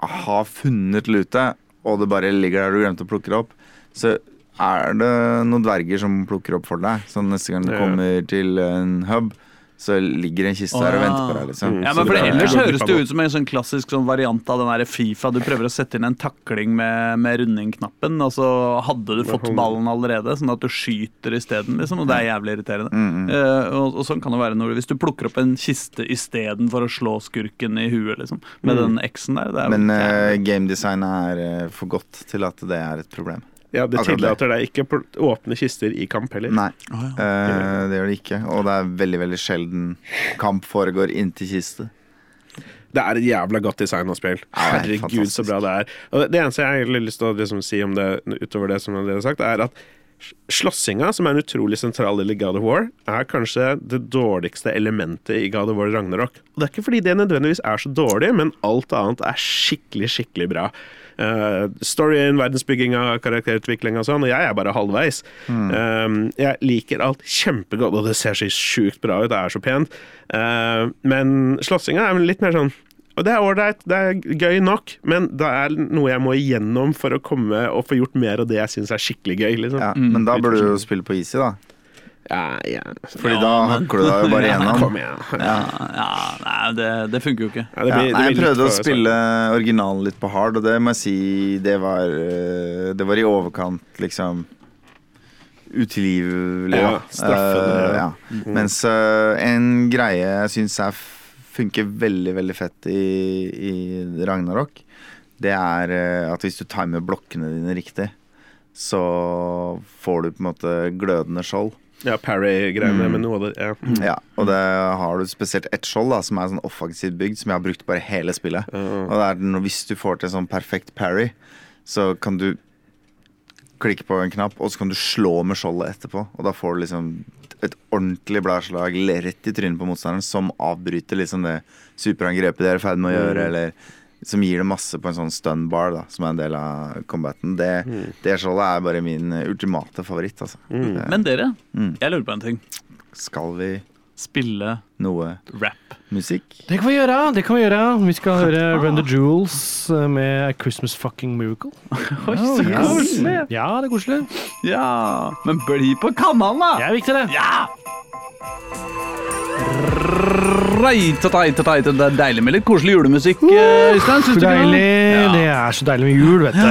har funnet lute, og det bare ligger der du glemte å plukke det opp, så er det noen dverger som plukker opp for deg. Så neste gang du kommer til en hub, så ligger en kiste Å, der og venter på deg, liksom. Mm. Ja, men for det er- Ellers Ja. høres det ut som en sånn klassisk sånn variant av den der Fifa. Du prøver å sette inn en takling med, med runding-knappen, og så hadde du fått ballen allerede, sånn at du skyter isteden, liksom, og det er jævlig irriterende. Mm, mm. Uh, og, og sånn kan det være når, hvis du plukker opp en kiste istedenfor å slå skurken i huet, liksom, med Mm. den X-en der. Det er Men uh, gamedesignet er uh, for godt til at det er et problem. Ja, det tillater deg ikke å åpne kister i kamp heller. Nei, oh, ja. eh, det gjør det ikke. Og det er veldig veldig sjelden kamp foregår inntil kiste. Det er et jævla godt design og spill. Er Herregud, så bra det er. Og det- det eneste jeg har lyst til å liksom si om det, utover det som dere har sagt, er at slåssinga, som er en utrolig sentral del i God of War, er kanskje det dårligste elementet i God of War Ragnarok. Og det er ikke fordi det nødvendigvis er så dårlig, men alt annet er skikkelig, skikkelig bra. Uh, storyen, verdensbygginga, karakterutviklinga og sånn, og jeg er bare halvveis. Um, jeg liker alt kjempegodt, og det ser så sjukt bra ut, det er så pent. Uh, men slåssinga er litt mer sånn og det er ålreit, det er gøy nok, men det er noe jeg må igjennom for å komme og få gjort mer av det jeg syns er skikkelig gøy. Liksom. Ja, men da burde du jo spille på easy, da. Ja, ja. Fordi da hakker du deg jo bare gjennom. Kom igjen. Ja, ja, nei, det, det funker jo ikke. Ja, det Ja, blir- det nei, jeg blir litt prøvde å for- spille originalen litt på hard, og det må jeg si Det var, eh, det var i overkant, liksom Utilgivelig. Ja, da. straffende, Eh, ja. ja. Mens eh, en greie jeg syns er f- funker veldig, veldig fett i, i Ragnarok, det er eh, at hvis du timer blokkene dine riktig, så får du på en måte glødende skjold. Ja, Parry-greiene Mm. med noe av det. Ja. Ja, og det har du spesielt ett skjold da, som er sånn offensivt bygd, som jeg har brukt bare hele spillet. Uh. Og det er hvis du får til sånn perfekt parry, så kan du klikke på en knapp, og så kan du slå med skjoldet etterpå. Og da får du liksom et ordentlig bladslag rett i trynet på motstanderen, som avbryter liksom det superangrepet de er i ferd med å gjøre, Mm. eller som gir det masse på en sånn stun bar, da, som er en del av combaten. Det, det skjoldet er bare min eh, ultimate favoritt, altså. Det- Men dere, Mm. jeg lurer på en ting. Skal vi Spille noe rap. musikk? Det kan vi gjøre. det kan Vi gjøre Vi skal høre Run the Jewels eh, med A Christmas Fucking Miracle. Oi, så yes. koselig! Ja, det er koselig. Ja, men bli på kanalen, da! Det er viktig, det. Ja! Det er deilig med litt koselig julemusikk, eh, Øystein. Syns du deilig. det? Ja. Det er så deilig med jul, vet du.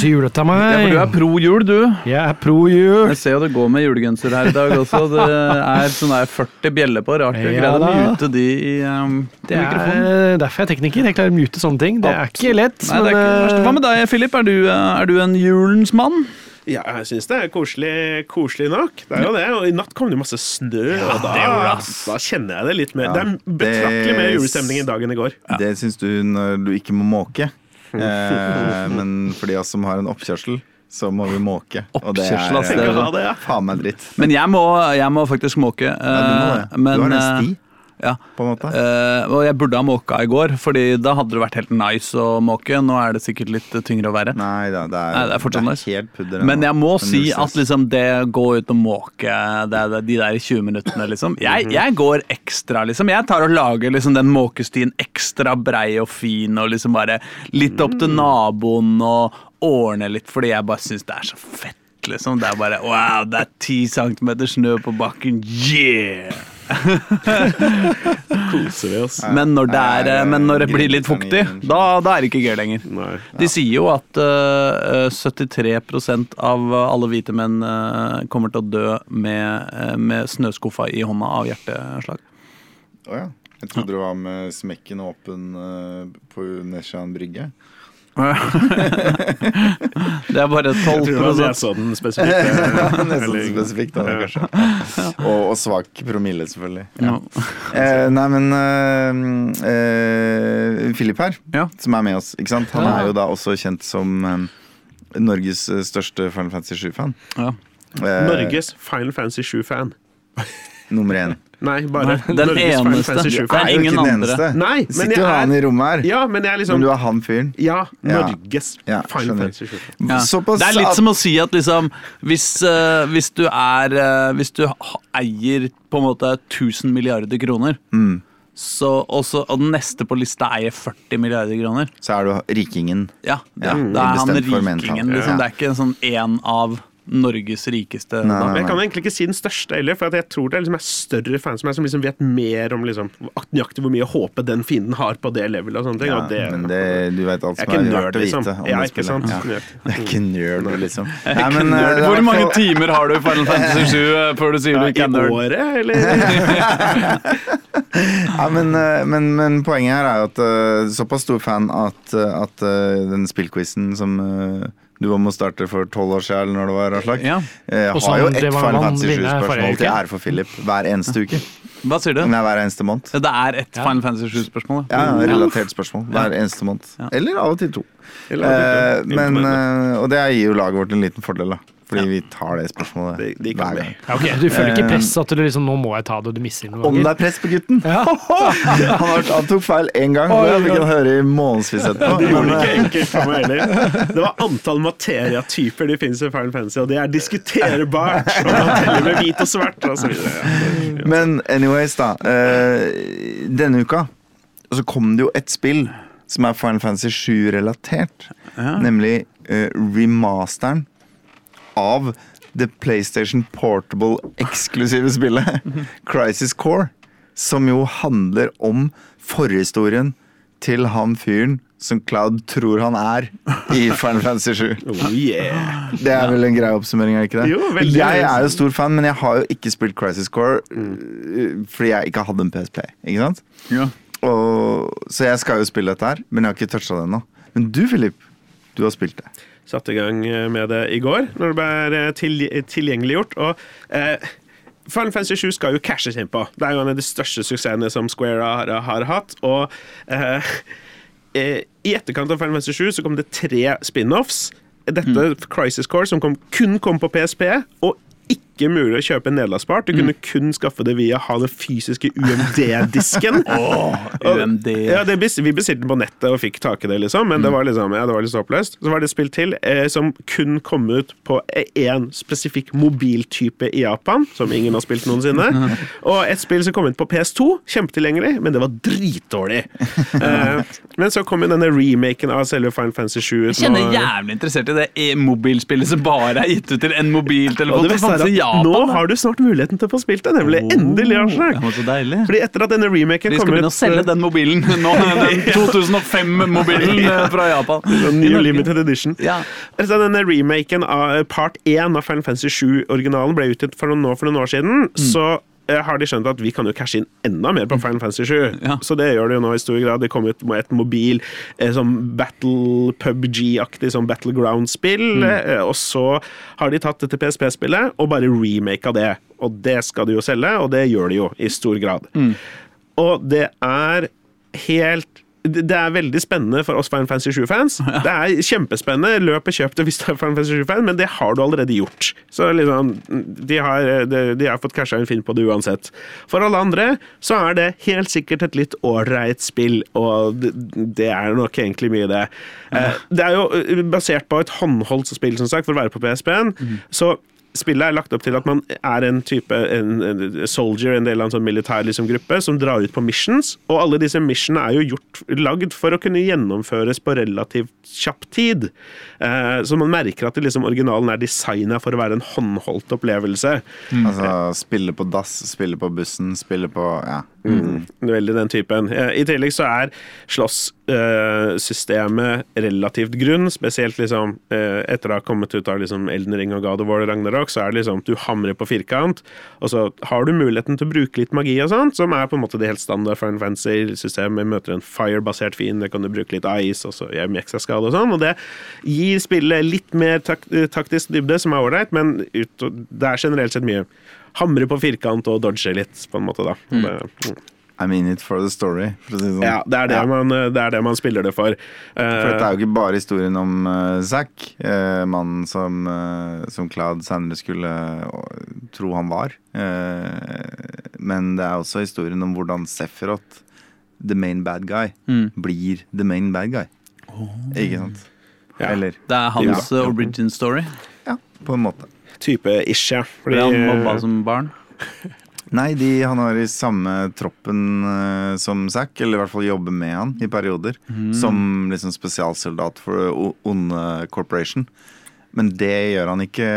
Så julete av Ja, for du er pro jul, du. Jeg er pro jul. Jeg ser jo det går med julegenser her i dag også. Det er sånn der 40 bjeller på. Rart du Ja greide å mute de i um, Det mikrofonen. er derfor jeg er tekniker. Jeg klarer å mute sånne ting. Det er ikke lett. Nei, det er ikke men, eh, Hva med deg, Philip? Er du, eh, er du en julens mann? Ja, jeg syns det er koselig, koselig nok. Det er jo det. Og i natt kom det masse snø, og da, det det, da kjenner jeg det litt mer. Ja, det er betraktelig mer det- julestemning i dag enn i går. Det syns du når du ikke må måke. Eh, men for de av oss som har en oppkjørsel, så må vi måke. Og det er det er bra, ja. faen meg dritt. Men jeg må, jeg må faktisk måke. Ja, du må det. eh, men, du har en sti, Ja. på en måte. Uh, og jeg burde ha måka i går, Fordi da hadde det vært helt nice å måke. Nå er det sikkert litt tyngre å være. Nei da, det er, Nei, det er fortsatt nice. helt pudder. Men jeg må si at liksom det gå ut og måke det, det, de der 20 minuttene, liksom jeg, jeg går ekstra, liksom. Jeg tar og lager liksom den måkestien ekstra brei og fin, og liksom bare litt opp til naboen og ordner litt, fordi jeg bare syns det er så fett. Liksom. Det er bare Wow, det er ti centimeter snø på bakken. Yeah! Koser vi oss. Men når det, er, men når det blir litt fuktig, da, da er det ikke gøy lenger. De sier jo at uh, 73% av alle hvite menn uh, kommer til å dø med, uh, med snøskuffa i hånda av hjerteslag. Å ja. Jeg trodde det var med smekken åpen eh, på Nesjan brygge. Det er bare 12 Jeg tror det var sånn så den spesifikt. Nesten Eller- spesifikt, da, kanskje. Og, og svak promille, selvfølgelig. Ja. Eh, nei, men eh, eh, Philip her, Ja. som er med oss, ikke sant? han er jo da også kjent som eh, Norges eh, største Final Fantasy 7-fan. Ja. Eh, Norges Final Fantasy 7-fan. Nummer én. Nei, bare Nei, den Norges eneste. Det er jo ingen ikke den andre. eneste. Nei, men sitter jeg jo han i er rommet her. Ja, men jeg er liksom Men du er han fyren. Ja, Ja. Norges Ja, Final skjønner. Fantasy 7-fan. Ja. Såpass Det er litt at- som å si at liksom Hvis, eh, hvis du er eh, Hvis du ha- eier på en måte 1000 milliarder kroner, Mm. så, og, så, og den neste på lista eier 40 milliarder kroner Så er du rikingen. Ja, Ja, ja. det er han bestemt for mental. rikingen. Liksom. Ja. Det er ikke en sånn en av Norges rikeste Nei, nei, nei, jeg kan egentlig ikke si den største heller, for at jeg tror det er liksom er større fans som, er, som liksom vet mer om liksom, nøyaktig hvor mye håpe den fienden har på det levelet. og sånne ting. Ja, og det, men det, du vet alt jeg er som er verdt å liksom. vite om Ja, ikke sant? Ja. Det er ikke nerd, liksom. Jeg Nei, men, nerd. eh, det Hvor mange timer har du i Final Fantasy 7 eh, før du sier du ikke I er nerd? året, eller? Ja, men, eh, men, men poenget her er jo at uh, såpass stor fan at, at den spillquizen som du var med å starte for tolv år siden, eller når det var, Aslak, Ja. Jeg har jo ett Final man Fantasy vinner forrige 7-spørsmål til ære for Philip hver eneste uke. Hva sier du? Nei, hver eneste måned. Det er et Final Fantasy 7-spørsmål. Ja, ja, relatert spørsmål hver eneste måned. Eller av og til to. Eller- Eh, men, eh, og det gir jo laget vårt en liten fordel, da. Fordi vi tar det spørsmålet Det- det hver gang. Ja, ok, Du føler ikke Eh, press at du liksom, nå må jeg ta det, og du misser noen Om det er press på gutten! Ja. Han, har, han tok feil én gang, oh, det fikk han høre i månedsvis etterpå. Det gjorde det eh, ikke enkelt for meg heller. Det var antall materiatyper det finnes i Final Fantasy, og det er diskuterbart. Man teller med hvit og svart og så videre. Men anyways, da. eh, denne uka så kom det jo et spill som er Final Fantasy 7-relatert. Ja. Nemlig eh, remasteren av det PlayStation Portable-eksklusive spillet Crisis Core. Som jo handler om forhistorien til han fyren som Cloud tror han er i Final Fantasy 7. Oh yeah. Det er vel en grei oppsummering, er ikke det? Jo, veldig. jeg er jo stor fan, men jeg har jo ikke spilt Crisis Core mm. fordi jeg ikke hadde en PSP. Ikke sant? Ja. Og, så jeg skal jo spille dette her, men jeg har ikke toucha det ennå. Men du, Philip, du har spilt det. Satte i gang med det i går, når det ble til, tilgjengeliggjort. Og eh, Final Fantasy 7 skal jo cashes inn på. Det er jo en av de største suksessene som Square har, har hatt. Og eh, eh, i etterkant av Final Fantasy 7 så kom det tre spin-offs. Dette Crisis Core, som kom, kun kom på PSP, og ikke mulig å kjøpe nedlastbart. Du kunne kun skaffe det via ha den fysiske UMD-disken. UMD. Ja, det, vi bestilte den på nettet og fikk tak i det, liksom, men det var liksom, ja, det var litt oppløst. Så var det et spill til eh, som kun kom ut på én spesifikk mobiltype i Japan, som ingen har spilt noensinne. Og et spill som kom ut på PS2, kjempetilgjengelig, men det var dritdårlig. Eh, men så kom jo denne remaken av selve Final Fantasy 7 ut Jeg kjenner jævlig interessert i det e-mobilspillet som bare er gitt ut til en Og mobiltelefon. det Japan. nå har du snart muligheten til å få spilt det, nemlig. Endelig, Aslak. Så. Fordi etter at denne remaken De skal begynne å selge den mobilen nå. Den 2005-mobilen eh, fra Japan. New Limited Edition. Ja. Altså, denne remaken av eh, part 1 av Final Fantasy 7-originalen ble utgitt for noen, for noen år siden, så eh, har de skjønt at vi kan jo cashe inn enda mer på Final Fantasy 7. Ja. Så det gjør de jo nå i stor grad. Det kom ut med et mobil eh, sånn battle PubG-aktig sånn battleground-spill, Mm. og så har de tatt dette PSP-spillet og bare remaka det. Og det skal de jo selge, og det gjør de jo i stor grad. Og det er helt det er veldig spennende for oss Final Fantasy 7-fans. Det er kjempespennende. Løp og kjøp det hvis du er Final Fantasy 7-fan, men det har du allerede gjort. Så liksom, de har, de, de har fått casha en film på det uansett. For alle andre så er det helt sikkert et litt ålreit spill, og det, det er nok egentlig mye det. Ja. Det er jo eh, basert på et håndholdt spill, som sagt, for å være på PSP-en. Så Spillet er lagt opp til at man er en type en, en soldier, en del av en sånn militær liksom, gruppe, som drar ut på missions. Og alle disse missionene er jo gjort, lagd for å kunne gjennomføres på relativt kjapp tid. Eh, så man merker at det, liksom, originalen er designa for å være en håndholdt opplevelse. Altså spille på dass, spille på bussen, spille på Ja. Mm. Veldig den typen. Eh, I tillegg så er slåsssystemet relativt grunn, spesielt liksom eh, etter å ha kommet ut av liksom Elden Ring og God of War og Ragnarok, så er det liksom du hamrer på firkant, og så har du muligheten til å bruke litt magi og sånt, som er på en måte det helt standard for en fancy Fantasy-systemet. Møter en fire-basert fiende, kan du bruke litt ice, og så gjør ekstra skade og sånn, og det gir spillet litt mer tak taktisk dybde, som er ålreit, men ut, det er generelt sett mye hamre på firkant og dodge litt, på en måte, da. Mm. Det, mm. I'm in it for the story, for å si det sånn. Ja, det er det, Ja. Man, det er det man spiller det for. For dette er jo ikke bare historien om uh, Zack, uh, mannen som, uh, som Claude senere skulle uh, tro han var. Eh, men det er også historien om hvordan Sephiroth, the main bad guy, Mm. blir the main bad guy. Ikke sant? Ja. Eller Det er hans Ja. eh, origin story. Ja, på en måte. type ish, ja. Ble han mobba som barn? Nei, de, han har i samme troppen uh, som Zack, eller i hvert fall jobber med han i perioder. Som liksom spesialsoldat for O- Onde Corporation. Men det gjør han ikke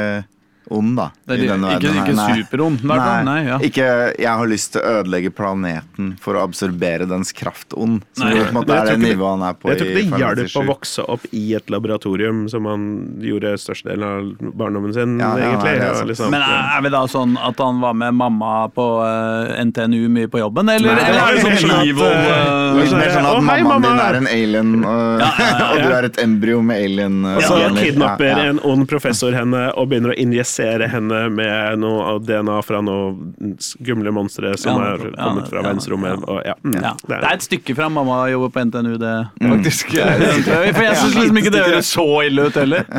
ond, da. Det i denne ikke, ikke superond. Nei. Nei, ja. Ikke 'jeg har lyst til å ødelegge planeten for å absorbere dens kraftond'. Som Nei. på en måte er det nivået han er på Jeg tror ikke det hjalp å vokse opp i et laboratorium som han gjorde størstedelen av barndommen sin, Ja, ja, egentlig. nei, er liksom. Men er, vi da sånn at han var med mamma på uh, NTNU mye på jobben, eller, Nei, eller er det sånn sånn at, evil eh, eh, Litt mer sånn at mammaen din er en alien, og, Ja, ja, ja. og du er et embryo med alien. eh, Og så kidnapper Ja, ja. en ond professor henne og begynner å injisere henne med noe DNA fra noen skumle monstre som Ja, er ja, kommet fra ja, verdensrommet. ja. Ja. mm, ja. det er- Det er et stykke fra mamma jobber på NTNU, det, Mm. faktisk. For jeg syns liksom ikke det høres så ille ut heller.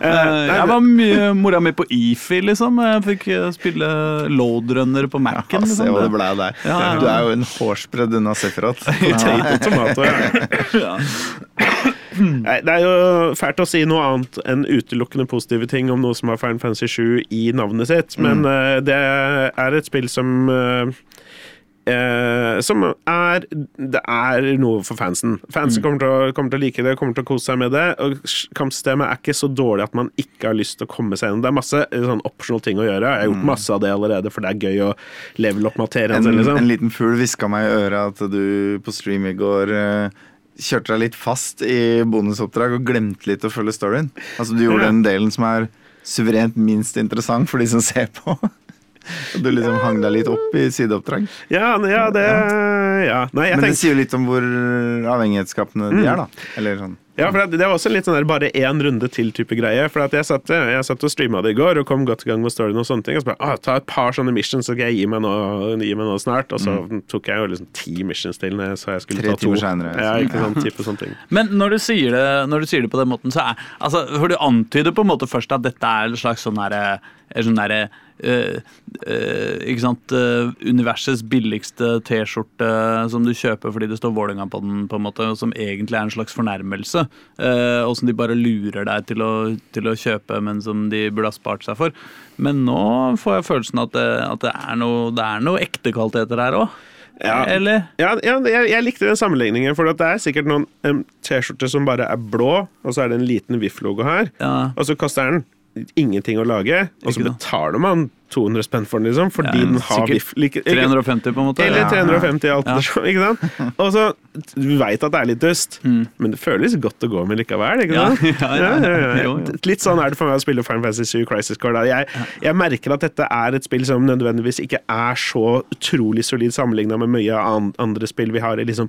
Eh, Jeg var mye mora mi på IFI, liksom. Jeg fikk eh, spille loadrunner på Mac-en. Ja, se hva det Liksom. ble der. Ja, ja. Du er jo en hårsbredd unna Sefrat. Tomato, ja. Nei, det er jo fælt å si noe annet enn utelukkende positive ting om noe som har Final Fantasy 7 i navnet sitt, men eh, det er et spill som eh, eh, som er Det er noe for fansen. Fansen kommer, til å, kommer til å like det, kommer til å kose seg med det. Og kampsystemet er ikke så dårlig at man ikke har lyst til å komme seg gjennom. Det er masse eh, sånn optional ting å gjøre. Jeg har gjort masse av det allerede, for det er gøy å level opp materien En. Liksom. en liten fugl hviska meg i øret at du på stream i går eh, kjørte deg litt fast i bonusoppdrag og glemte litt å følge storyen. Altså Du gjorde den delen som er suverent minst interessant for de som ser på. Og du liksom hang deg litt opp i sideoppdrag. Ja, ja, det Ja. Nei, Men det tenkte sier jo litt om hvor avhengighetsskapende de er, da. Eller sånn. Ja, for det, det var også litt sånn der bare én runde til-type greie. For at jeg satt, jeg satt og streama det i går og kom godt i gang med storyen og sånne ting. Og så bare ah, ta et par sånne missions, så skal jeg gi meg nå, gi meg nå snart. Og så tok jeg jo liksom ti missions til når jeg skulle Tre ta to. senere. Ja, ikke sånn type sånne ting. Men når du, sier det, når du sier det på den måten, så er altså, For du antyder på en måte først at dette er en slags sånn derre eh, eh, ikke sant eh, Universets billigste T-skjorte som du kjøper fordi det står Vålerenga på den, på en måte, og som egentlig er en slags fornærmelse. eh, og som de bare lurer deg til å, til å kjøpe, men som de burde ha spart seg for. Men nå får jeg følelsen at det, at det er noe, det er noe ekte kvaliteter her òg. Ja. Eller? Ja, ja jeg, jeg likte den sammenligningen, for det er sikkert noen um, T-skjorter som bare er blå, og så er det en liten VIF-logo her, Ja. og så koster den ingenting å lage, og så betaler man 200 spenn for den, liksom, fordi Ja, den har biff. Like, 350, på en måte? Eller Ja. ja. alt Ja. ikke sant? Og så, Du veit at det er litt dust, men det føles godt å gå med likevel. ikke Mm. Ja, sant? Litt sånn er det for meg å spille Final Fantasy 7 Crisis Core. Jeg, jeg merker at dette er et spill som nødvendigvis ikke er så utrolig solid sammenligna med mye an andre spill vi har i liksom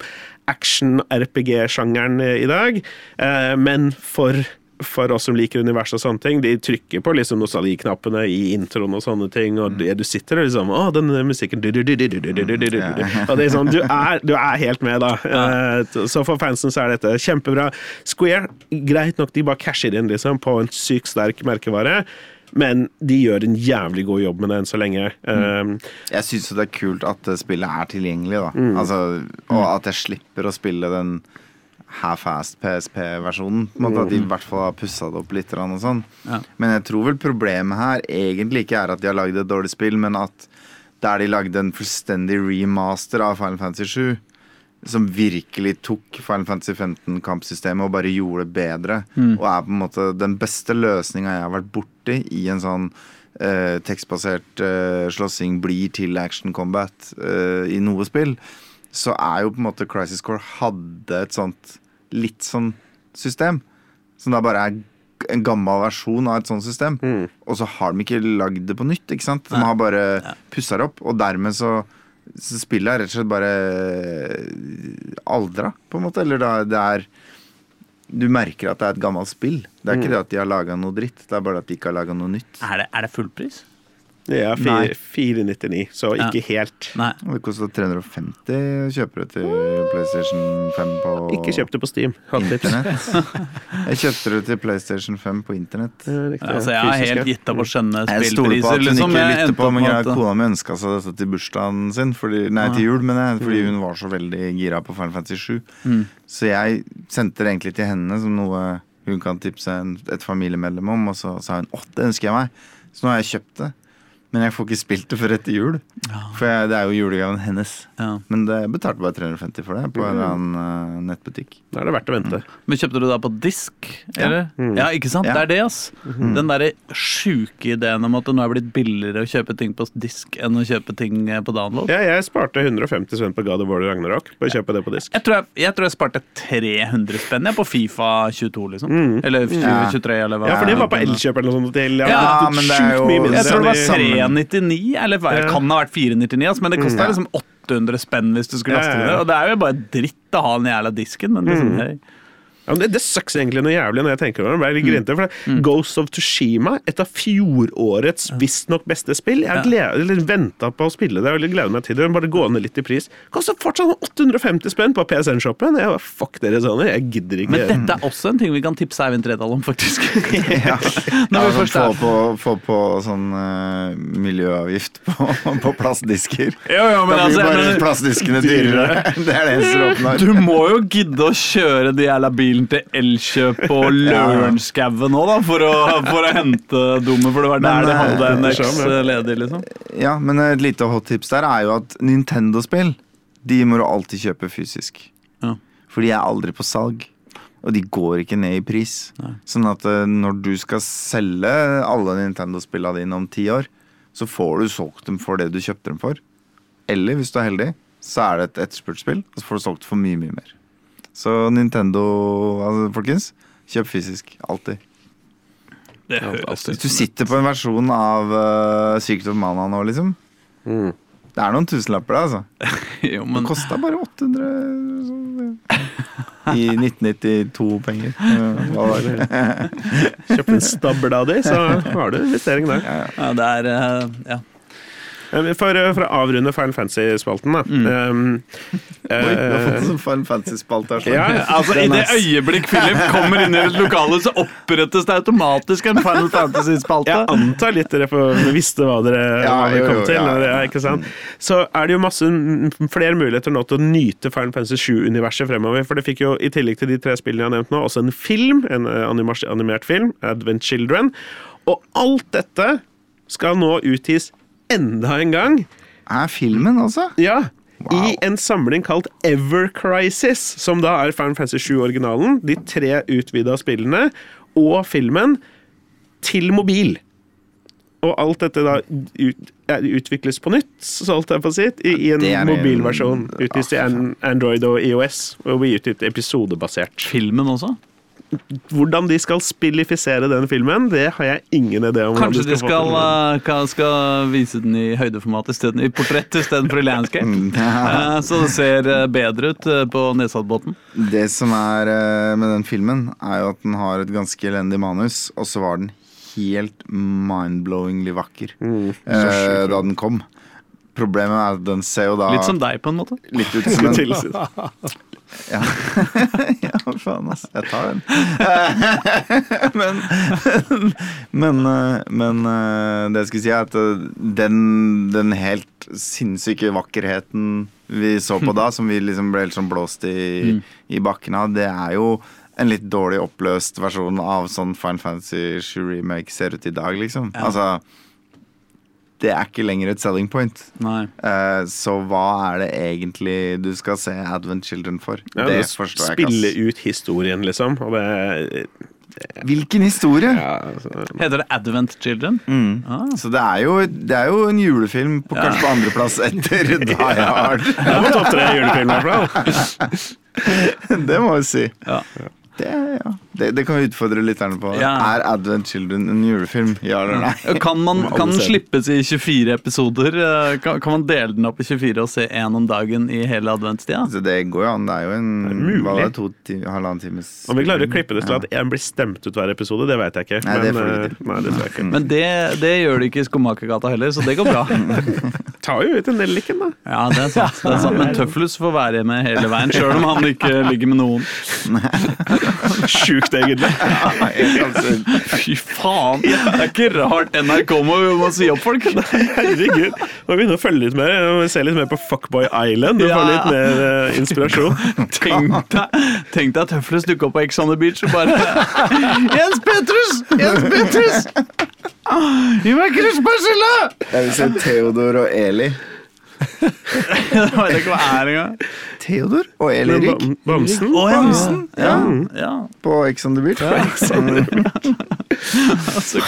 action-RPG-sjangeren i dag, eh, men for for oss som liker universet og sånne ting, de trykker på liksom nostalgiknappene i introen og sånne ting, og det, du sitter og liksom Å, den musikken du, du, du, Og det er sånn, du er, helt med, da. Uh, så for fansen så er dette kjempebra. Square, greit nok, de bare casher inn liksom på en sykt sterk merkevare. Men de gjør en jævlig god jobb med det enn så lenge. Mm. Um, jeg syns det er kult at spillet er tilgjengelig, da. Mm. Altså, og at jeg slipper å spille den half-fast PSP-versjonen. På en måte At de i hvert fall har pussa det opp litt. Og sånn. Ja. Men jeg tror vel problemet her egentlig ikke er at de har lagd et dårlig spill, men at der de lagde en fullstendig remaster av Final Fantasy 7, som virkelig tok Final Fantasy 15-kampsystemet og bare gjorde det bedre, og er på en måte den beste løsninga jeg har vært borti i en sånn eh, tekstbasert eh, slåssing blir til action combat eh, i noe spill, så er jo på en måte Crisis Core hadde et sånt litt sånn system. Som da bare er en gammel versjon av et sånt system. Og så har de ikke lagd det på nytt. ikke sant? De har bare pussa det opp, og dermed så, så spillet er rett og slett bare aldra, på en måte. Eller da, det er Du merker at det er et gammelt spill. Det er ikke det at de har laga noe dritt, det er bare at de ikke har laga noe nytt. Er det, er det fullpris? Ja, er 499, så ikke helt. Nei. Og Det kosta 350 kjøper det til PlayStation 5 på Ikke kjøp det på Steam. Internett. Jeg kjøpte det til PlayStation 5 på internett. Ja. Altså, jeg har helt gitt opp å skjønne Jeg stoler på spillpriser. at hun Liksom. ikke Jeg lytter på, men at- kona mi ønska seg dette til bursdagen sin, fordi, nei, til jul, men jeg, fordi hun var så veldig gira på Final Fantasy 7. Så jeg sendte det egentlig til henne som noe hun kan tipse en, et familiemedlem om, og så sa hun åh, det ønsker jeg meg. Så nå har jeg kjøpt det. Men jeg får ikke spilt det før etter jul. For jeg, det er jo julegaven hennes. Ja. Men det jeg betalte bare 350 for det på en eller annen eh, nettbutikk. Da er det verdt å vente. Men kjøpte du da på disk? Eller? Ja, ikke sant? Ja. Det er det, ass. Den derre sjuke ideen om at det nå er blitt billigere å kjøpe ting på disk enn å kjøpe ting eh, på download. Ja, jeg sparte 150 spenn på God of War Ragnarok på å kjøpe det på disk. Jeg tror jeg, jeg tror jeg sparte 300 spenn jeg, på Fifa 22, liksom. Eller 2023, eller hva. Ja, for det var på Elkjøp eller noe sånt. Til, ja, Ja, men det er jo- Jeg tror det var enn sammen. 399, eller hva- det kan ha vært 499, ass, men det kosta liksom 800 spenn hvis du skulle laste det. Ned. Og det er jo bare dritt å ha den jævla disken, men liksom, hei. Ja, det, det sucks egentlig noe jævlig når jeg tenker over det. Mm. grinte, for Mm. Ghost of Tushima, et av fjorårets visstnok beste spill Jeg har venta på å spille det og gleder meg til det. Bare gå ned litt i pris. Koster fortsatt 850 spenn på PSN-shoppen. Jeg bare, Fuck dere sånne, jeg gidder ikke. Men dette er også en ting vi kan tipse Eivind Tredal om, faktisk. Ja, ja vi altså, få, på, få på sånn uh, miljøavgift på, på plastdisker. Jo, jo, men da blir altså, bare plastdiskene dyrere. Det er det eneste du oppnår. Du må jo gidde å kjøre de jævla bilen til Elkjøp og Lørenskauen nå, da, for å, for å hente dummet, for det var der Men, de hadde en eh, X skjønner. ledig, liksom. Ja, men et lite hot tips der er jo at Nintendo-spill De må du alltid kjøpe fysisk. Ja. For de er aldri på salg. Og de går ikke ned i pris. Sånn at eh, når du skal selge alle Nintendo-spillene dine om ti år, så får du solgt dem for det du kjøpte dem for. Eller hvis du er heldig, så er det et etterspurt spill, og så får du solgt for mye, mye mer. Så Nintendo, altså, folkens, kjøp fysisk. Alltid. Det høres Hvis du sitter på en versjon av uh, Secret of Mana nå, liksom Mm. Det er noen tusenlapper, det, altså. Jo, men Det kosta bare 800 så- i 1992-penger. Hva var det? Kjøp en stabel av de, så har du investering der. Ja, det er eh, ja. Eh, For, for å avrunde Final Fantasy-spalten, da. Um, Oi, du har eh, fått en Final Fantasy-spalte. Ja, Altså, I det øyeblikk Philip kommer inn i et lokale, så opprettes det automatisk en Final Fantasy-spalte. Jeg antar litt dere får- visste hva dere Ja, hva dere kom jo, til. ja, ikke sant? Så er det jo masse flere muligheter nå til å nyte Final Fantasy 7-universet fremover. For det fikk jo, i tillegg til de tre spillene jeg har nevnt nå, også en film, en eh, animert film, Advent Children. Og alt dette skal nå utgis enda en gang. Er filmen også? Ja. Wow. I en samling kalt Ever Crisis, som da er Final Fantasy 7-originalen, de tre utvida spillene og filmen, til mobil. Og alt dette da ut, utvikles på nytt, så alt jeg på sitt, si, i, i en- mobilversjon. Utgitt i Android og IOS, og blir utgitt episodebasert. Filmen også? Hvordan de skal spillifisere den filmen, det har jeg ingen idé om. Kanskje de skal, de skal, ka- skal vise den i høydeformat isteden, i portrett istedenfor i landscape. Eh, Så det ser eh, bedre ut eh, på Nesadbåten. Det som er eh, med den filmen, er jo at den har et ganske elendig manus, og så var den helt mind-blowingly vakker Mm. eh, da den kom. Problemet er at den ser jo da Litt som deg, på en måte. litt ut som en Ja, ja faen, ass. Jeg tar den. men men, men eh, det jeg skulle si, er at eh, den, den helt sinnssyke vakkerheten vi så på da, som vi liksom ble helt sånn blåst i, i bakken av, det er jo en litt dårlig oppløst versjon av sånn Fine Fantasy 7 Remake ser ut i dag, liksom. Ja. Altså det er ikke lenger et selling point. Nei. Uh, så hva er det egentlig du skal se Advent Children for? Ja, det forstår jeg Spille ut historien, liksom. Og det det Hvilken historie? ja, altså, Heter det Advent Children? Mm. Ah. Så det er, jo, det er jo en julefilm på Ja. kanskje på andreplass etter Die Hard. Det var topp tre julefilmer, i hvert fall. det må vi si. Ja. Det, ja. Det, det kan vi utfordre lytterne på. Ja. Er Advent Children en julefilm? Ja eller nei? Kan, man, kan den slippes i 24 episoder? Eh, Kan, kan man dele den opp i 24 og se én om dagen i hele adventstida? Så det går jo an. Det er jo en Det er mulig. det, to time, halvannen times Om vi klarer å klippe det til at én blir stemt ut hver episode, det vet jeg ikke. Nei, det får vi eh. Nei, det jeg ikke. Men det, det gjør det ikke i Skomakergata heller, så det går bra. Tar jo ut en del likken, da. Ja, det er sant. Det er sant. Men Tøflus får være med hele veien, sjøl om han ikke ligger med noen. Sjukt, egentlig. Fy faen! Det er ikke rart NRK må, må si opp folk. Herregud. Må begynne å følge litt mer. Se litt mer på Fuckboy Island og få Ja. litt mer uh, inspirasjon. Tenk deg, tenk deg at Tøflus dukker opp på Ex on the Beach og bare Jens Petrus! Jens Petrus! Gi meg krysspersille! Jeg vil se Theodor og Eli. Jeg vet ikke hva det er engang. Theodor og Eli Men Rik Bam- Bamsen. Oh, ja. Bamsen. Ja, Ja, på Ex on the Beach. altså,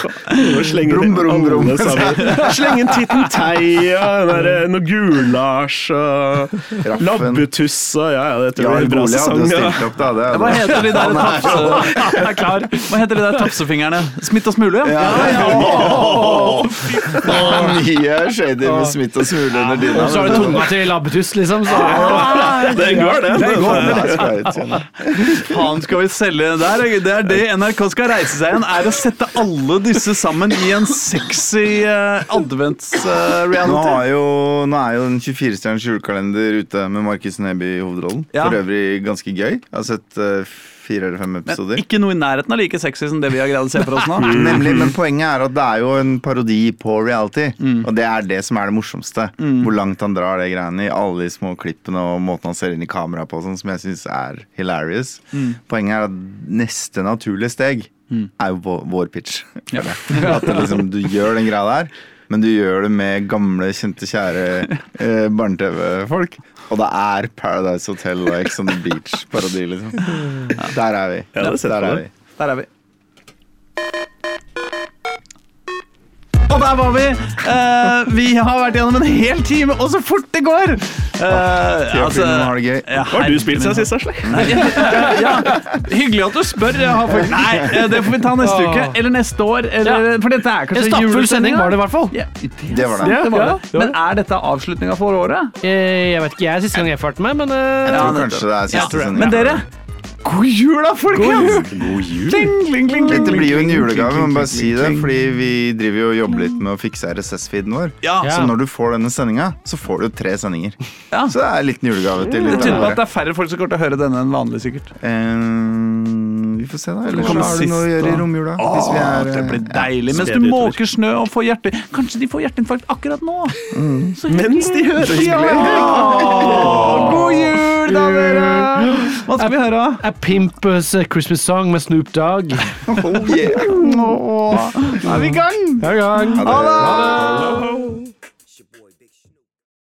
slenge Brum, brum, brum. alle sammen. Slenge inn Titten Tei der, noe Gulasj og Raffen. Labbetuss og ja, ja, dette blir en bra sesong. Ja. Det Hva heter de der tapse... er er. Hva heter de der tapsefingrene? Smitt og smule? Ja, ja. Nye shady med smitt og smule under dyna. Og så har du tunga til labbetuss, liksom. Så. Den går, det. det, går, det. Faen, skal vi selge det der? Det er det NRK skal reise seg igjen, er å sette alle disse sammen i en sexy uh, advents-reality. har jo, nå er jo den 24-stjerners julekalender ute med Markus Neby i hovedrollen. Ja. For øvrig ganske gøy. Jeg har sett uh, fire eller fem Men episoder. ikke noe i nærheten av like sexy som det vi har greid å se for oss nå. Nemlig, Men poenget er at det er jo en parodi på reality. Mm. Og det er det som er det morsomste. Hvor langt han drar det greiene i. Alle de små klippene og måten han ser inn i kamera på, sånn, som jeg syns er hilarious. Mm. Poenget er at neste naturlige steg er jo vår, pitch. pitch. At liksom, du gjør den greia der. Men du gjør det med gamle, kjente, kjære eh, barne-TV-folk. Og det er Paradise Hotel og Ex on the Beach-parodi, liksom. Der er vi. Ja, Der er vi. Der er vi. Og der var vi! Uh, vi har vært gjennom en hel time, og så fort det går! Uh, altså, har det gøy. Hva har du spilt siden sist, Asle? Nei, ja, ja. Hyggelig at du spør. Jeg har fakt- Nei, eh, det får vi ta neste uke. Eller neste år. Eller, For dette er En kanskje julesending, sending var det i hvert fall. Ja, Det var det. det var Ja, det. Men er dette avslutninga for året? Eh, Jeg vet ikke, jeg er siste gang jeg følte meg, men uh, Jeg tror kanskje det er Ja, siste sending. Men dere, God jul, da, folkens! God jul! Dette blir jo en julegave, man bare si det, fordi vi driver jo og jobber litt med å fikse RSS-feeden vår. Ja. Så når du får denne sendinga, så får du tre sendinger. Ja. Så det er en liten julegave til Det tyder på at det er færre folk som kommer til å høre denne enn vanlig, sikkert. Eh, vi får se, da. Eller har du noe å gjøre i romjula. Hvis vi er, det blir eh, deilig. Mens du måker snø og får hjerte... Kanskje de får hjerteinfarkt akkurat nå? Så Mens de hører Ja! God jul, da, dere! Hva skal vi høre? A Pimpers eh, Christmas Song med Snoop Dogg. Oh, yeah. Nå er vi i gang! Hver gang. Ha det.